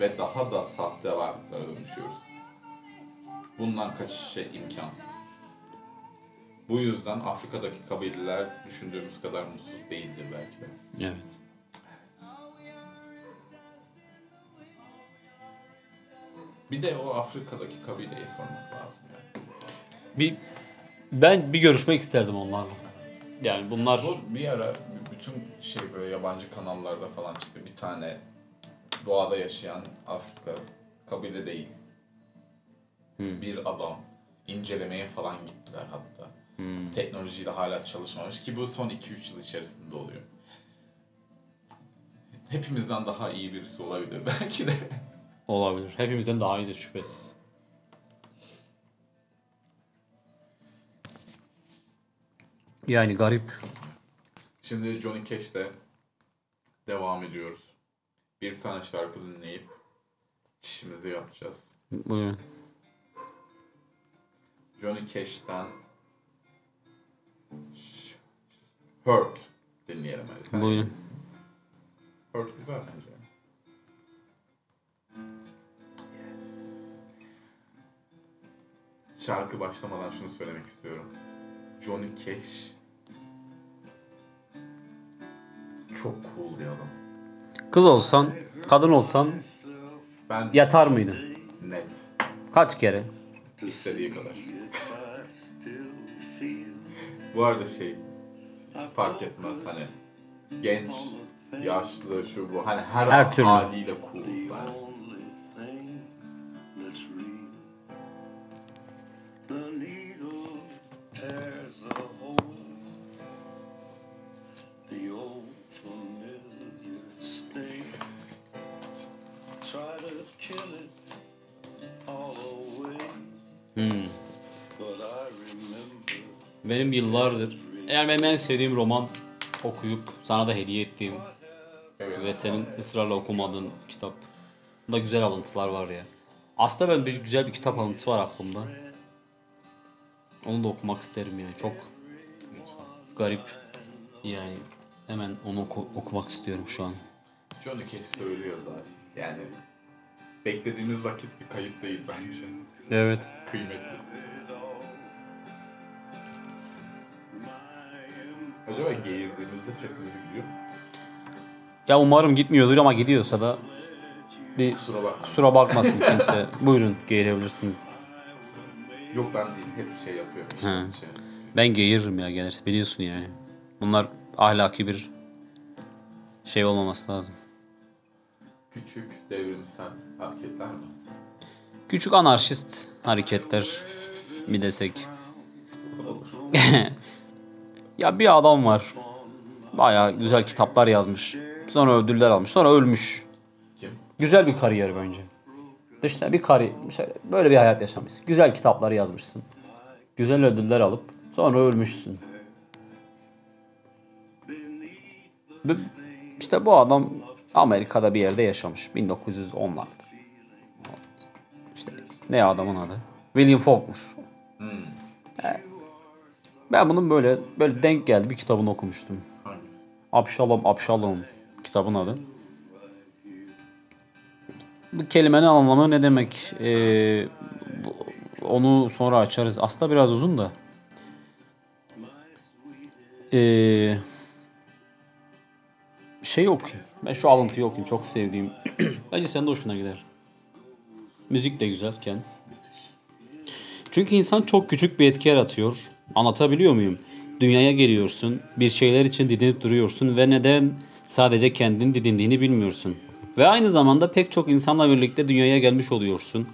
ve daha da sahte varlıklara dönüşüyoruz. Bundan kaçışı imkansız. Bu yüzden Afrika'daki kabileler düşündüğümüz kadar mutsuz değildir belki de. Evet. Bir de o Afrika'daki kabileye sormak lazım yani. Bir ben bir görüşmek isterdim onlarla. Yani bunlar Bu bir ara bütün şey böyle yabancı kanallarda falan çıktı. Bir tane doğada yaşayan Afrika kabile değil. Bir adam incelemeye falan gittiler hatta. Teknolojiyle hala çalışmamış ki bu son 2-3 yıl içerisinde oluyor. Hepimizden daha iyi birisi olabilir belki de. olabilir. Hepimizden daha iyidir şüphesiz. Yani garip. Şimdi Johnny Cash'te devam ediyoruz. Bir tane şarkı dinleyip çişimizi yapacağız. Buyurun. Johnny Cash'ten Hurt dinleyelim hadi. Buyurun. Hurt güzel bence. Şarkı başlamadan şunu söylemek istiyorum. Johnny Cash çok cool bir adam. Kız olsan, kadın olsan Ben yatar mıydın? net Kaç kere? istediği kadar. Bu arada şey fark etmez hani genç, yaşlı, şu bu hani her, Her türlü. haliyle cool ben. Benim yıllardır, yani benim en sevdiğim roman okuyup sana da hediye ettiğim Evet. ve senin ısrarla okumadığın kitap. Bunda güzel alıntılar var ya. Aslında ben bir güzel bir kitap alıntısı var aklımda. Onu da okumak isterim yani. Çok garip. Yani hemen onu oku- okumak istiyorum şu an. Johnny Cash söylüyor zaten. Yani beklediğimiz vakit bir kayıp değil bence. Evet. Kıymetli. Acaba geğirdiğimizde sesimiz gidiyor mu? Ya umarım gitmiyordur ama gidiyorsa da bir Kusura bakma. kusura bakmasın kimse. Buyurun geğirebilirsiniz. Yok ben değil. Hep şey yapıyorum işte. He. Şey. Ben geğiririm ya gelirse biliyorsun yani. Bunlar ahlaki bir şey olmaması lazım. Küçük devrimsel hareketler mi? Küçük anarşist hareketler mi desek. ya bir adam var. Baya güzel kitaplar yazmış. Sonra ödüller almış. Sonra ölmüş. Kim? Güzel bir kariyer bence. Dışta bir kari böyle bir hayat yaşamışsın. Güzel kitaplar yazmışsın. Güzel ödüller alıp sonra ölmüşsün. İşte bu adam Amerika'da bir yerde yaşamış 1910'larda. İşte ne adamın adı? William Faulkner. Evet. Ben bunun böyle böyle denk geldi bir kitabını okumuştum. Abşalom Abşalom kitabın adı. Bu kelimenin anlamı ne demek? Ee, onu sonra açarız. Aslında biraz uzun da. Ee, şey okuyayım. Ben şu alıntıyı okuyayım. Çok sevdiğim. Bence senin de hoşuna gider. Müzik de güzelken. Çünkü insan çok küçük bir etki yaratıyor. Anlatabiliyor muyum? Dünyaya geliyorsun, bir şeyler için didinip duruyorsun ve neden sadece kendin didindiğini bilmiyorsun. Ve aynı zamanda pek çok insanla birlikte dünyaya gelmiş oluyorsun.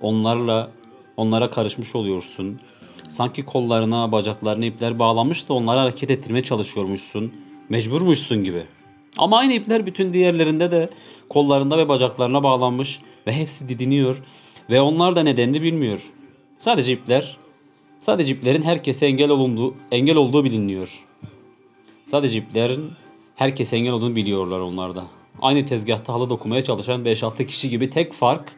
Onlarla, onlara karışmış oluyorsun. Sanki kollarına, bacaklarına ipler bağlamış da onları hareket ettirmeye çalışıyormuşsun. Mecburmuşsun gibi. Ama aynı ipler bütün diğerlerinde de kollarında ve bacaklarına bağlanmış ve hepsi didiniyor ve onlar da nedenini bilmiyor. Sadece ipler, sadece iplerin herkese engel olunduğu, engel olduğu biliniyor. Sadece iplerin herkese engel olduğunu biliyorlar onlar da. Aynı tezgahta halı dokumaya çalışan 5-6 kişi gibi tek fark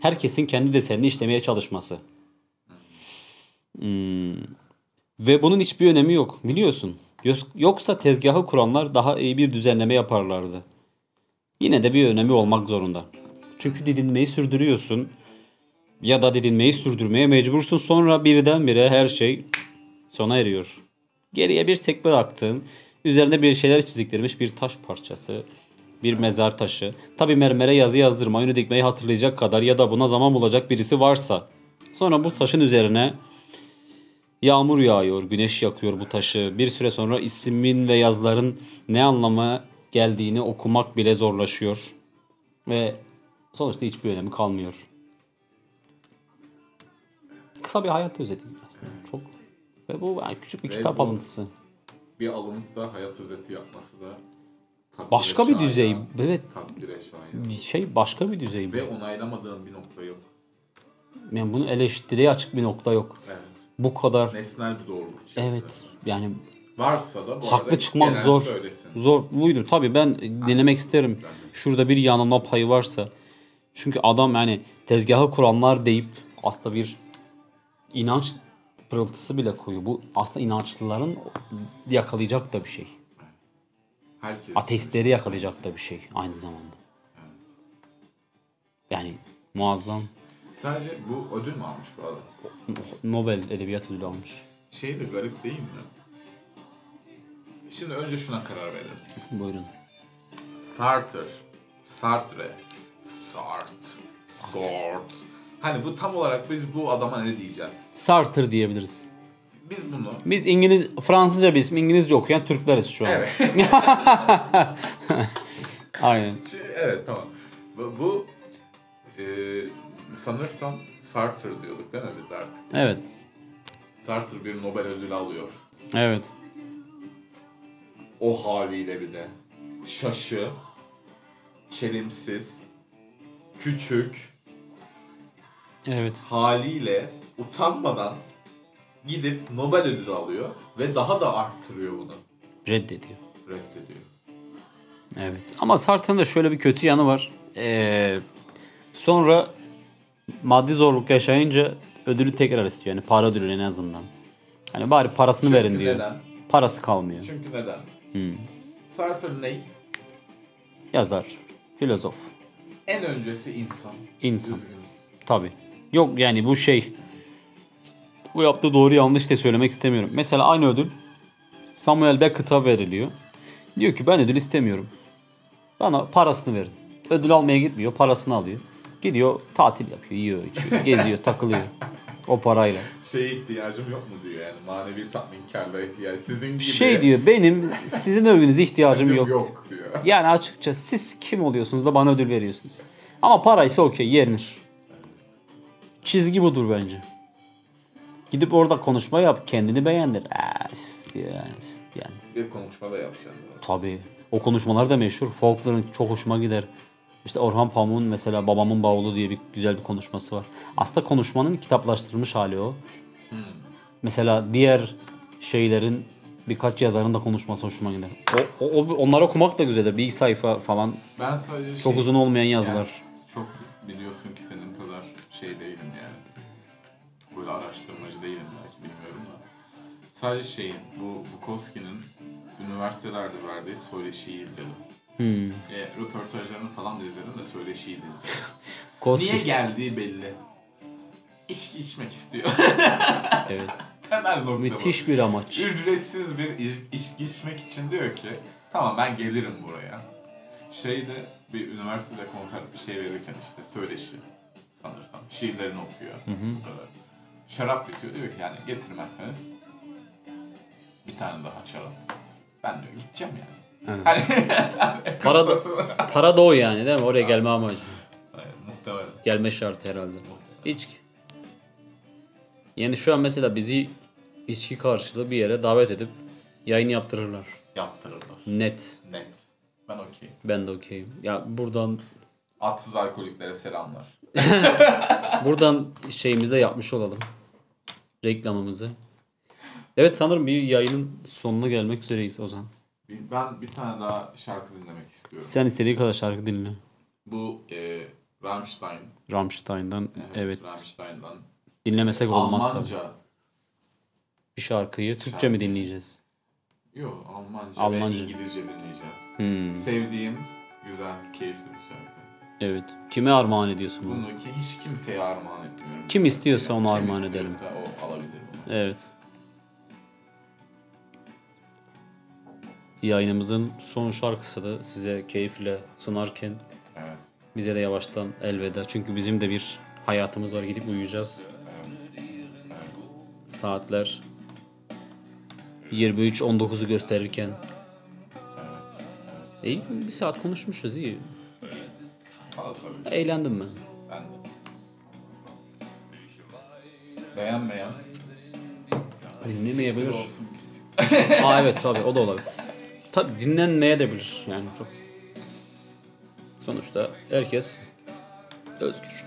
herkesin kendi desenini işlemeye çalışması. Hmm. Ve bunun hiçbir önemi yok biliyorsun. Yoksa tezgahı kuranlar daha iyi bir düzenleme yaparlardı. Yine de bir önemi olmak zorunda. Çünkü didinmeyi sürdürüyorsun ya da didinmeyi sürdürmeye mecbursun. Sonra birdenbire her şey sona eriyor. Geriye bir tek bıraktığın, üzerinde bir şeyler çiziktirmiş bir taş parçası, bir mezar taşı. Tabi mermere yazı yazdırmayı, ünlü dikmeyi hatırlayacak kadar ya da buna zaman bulacak birisi varsa. Sonra bu taşın üzerine Yağmur yağıyor, güneş yakıyor bu taşı. Bir süre sonra ismin ve yazların ne anlama geldiğini okumak bile zorlaşıyor. Ve sonuçta hiçbir önemi kalmıyor. Kısa bir hayat özeti aslında. Çok ve bu yani küçük bir Ve kitap bu- alıntısı. Bir alıntıda hayat özeti yapması da Başka bir düzey. Evet, Takdire şayan. şey başka bir düzey bu. Ve onaylamadığın bir nokta yok. Yani bunu eleştiriye açık bir nokta yok. Evet. Bu kadar. Nesnel bir doğruluk içerisinde. Evet. Yani Varsa da bu haklı çıkmak zor. Söylesin. Zor buydu. Tabii ben dinlemek isterim. Şurada bir yanılma payı varsa. Çünkü adam yani tezgahı kuranlar deyip aslında bir inanç pırıltısı bile koyuyor. Bu aslında inançlıların yakalayacak da bir şey. Herkes. Ateistleri yakalayacak da bir şey aynı zamanda. Yani muazzam Sadece bu ödül mü almış bu adam? Nobel Edebiyat Ödülü almış. Şey de garip değil mi? Şimdi önce şuna karar verelim. Buyurun. Sartre. Sartre. Sartre. Sartre. Hani bu tam olarak biz bu adama ne diyeceğiz? Sartre diyebiliriz. Biz bunu Biz İngiliz, Fransızca bir isim, İngilizce okuyan Türkleriz şu an. Evet. Aynen. Evet tamam. Bu, bu e, sanırsam Sartre diyorduk değil mi biz artık? Evet. Sartre bir Nobel ödülü alıyor. Evet. O haliyle bir de. Şaşı, çelimsiz, küçük Evet. haliyle utanmadan gidip Nobel ödülü alıyor ve daha da arttırıyor bunu. Reddediyor. Reddediyor. Evet. Ama Sartre'ın da şöyle bir kötü yanı var. Ee, sonra maddi zorluk yaşayınca ödülü tekrar istiyor. Yani para ödülü en azından. Hani bari parasını Çünkü verin diyor. neden? Parası kalmıyor. Çünkü neden? Hmm. Sartre ne? Yazar, filozof, En öncesi insan. insan. Üzgünüz. Tabi. Yok yani bu şey. Bu yaptığı doğru yanlış da söylemek istemiyorum. Mesela aynı ödül Samuel Beckett'a veriliyor. Diyor ki ben ödül istemiyorum. Bana parasını verin. Ödül almaya gitmiyor, parasını alıyor. Gidiyor tatil yapıyor, yiyor, içiyor, geziyor, takılıyor. O parayla. Şeye ihtiyacım yok mu diyor yani manevi tatminkarlığa ihtiyaç. Sizin gibi. Şey diyor benim sizin övgünüze ihtiyacım yok. yok diyor. Yani açıkça siz kim oluyorsunuz da bana ödül veriyorsunuz. Ama paraysa okey yenir. Çizgi budur bence. Gidip orada konuşma yap kendini beğendir. İşte yani, yani. Bir konuşma da yapacaksın. Tabii. O konuşmalar da meşhur. Folkların çok hoşuma gider. İşte Orhan Pamuk'un mesela Babamın Bavulu diye bir güzel bir konuşması var. Aslında konuşmanın kitaplaştırılmış hali o. Mesela diğer şeylerin birkaç yazarın da konuşması hoşuma gider. O, o, onları okumak da güzeldir. Bir sayfa falan. Ben sadece Çok şey- uzun olmayan yani yazılar. çok biliyorsun ki şey değilim yani. Böyle araştırmacı değilim belki bilmiyorum da. Sadece şeyin bu Bukowski'nin üniversitelerde verdiği söyleşiyi izledim. Hmm. E, röportajlarını falan da izledim de söyleşiyi de izledim. Niye geldiği belli. İçki içmek istiyor. Evet. Temel nokta bu. Müthiş bir amaç. Ücretsiz bir iç- içki içmek için diyor ki tamam ben gelirim buraya. Şeyde bir üniversitede konser bir şey verirken işte söyleşi sanırsam şiirlerini okuyor. Bu kadar. Şarap bitiyor diyor ki yani getirmezseniz bir tane daha şarap. Ben diyor gideceğim yani. Evet. Hani Para da, para da o yani değil mi? Oraya gelme amacı. Aynen, muhtemelen. Gelme şartı herhalde. İçki. Yani şu an mesela bizi içki karşılığı bir yere davet edip yayın yaptırırlar. Yaptırırlar. Net. Net. Ben okeyim. Ben de okeyim. Ya buradan Atsız alkoliklere selamlar. buradan şeyimizi de yapmış olalım. Reklamımızı. Evet sanırım bir yayının sonuna gelmek üzereyiz Ozan. Bir- Ben bir tane daha şarkı dinlemek istiyorum. Sen istediğin kadar şarkı dinle. Bu e, Rammstein. Rammstein'dan evet. Rammstein'dan. Dinlemesek olmaz tabii. Almanca. Bir şarkıyı Türkçe Şarkı. mi dinleyeceğiz? Yok Almanca, Almanca. ve İngilizce dinleyeceğiz. Hmm, Sevdiğim, güzel, keyifli bir şarkı. Evet. Kime armağan ediyorsun bunu? Bunu ki hiç kimseye armağan etmiyorum. Kim istiyorsa ona Kim armağan edelim. istiyorsa o alabilir bunu. Evet. Yayınımızın son şarkısı da size keyifle sunarken Evet. bize de yavaştan elveda. Çünkü bizim de bir hayatımız var. Gidip uyuyacağız. Saatler 23.19'u gösterirken. İyi bir saat konuşmuşuz iyi. Al tabii. Eğlendim ben. De. Beğenmeyen. Dinlemeyebilir. siktir olsun biz. Aa evet tabii o da olabilir. Tabii dinlenmeye de bilir yani çok. Sonuçta herkes özgür.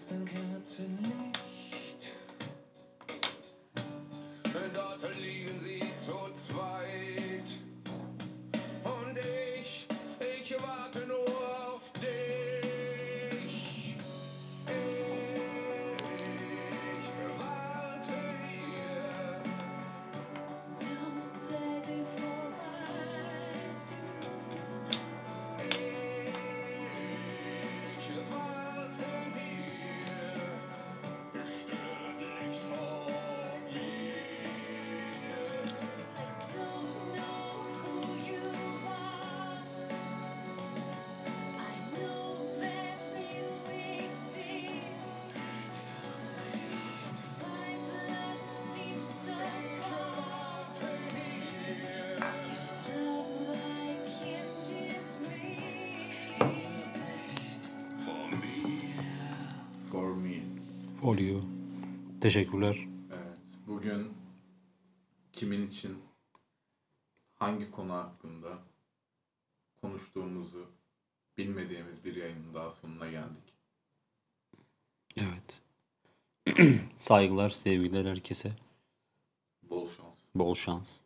Schönsten Kerzen nicht. Dort liegen Oluyor. Teşekkürler. Evet. Bugün kimin için hangi konu hakkında konuştuğumuzu bilmediğimiz bir yayının daha sonuna geldik. Evet. Saygılar, sevgiler herkese. Bol şans. Bol şans.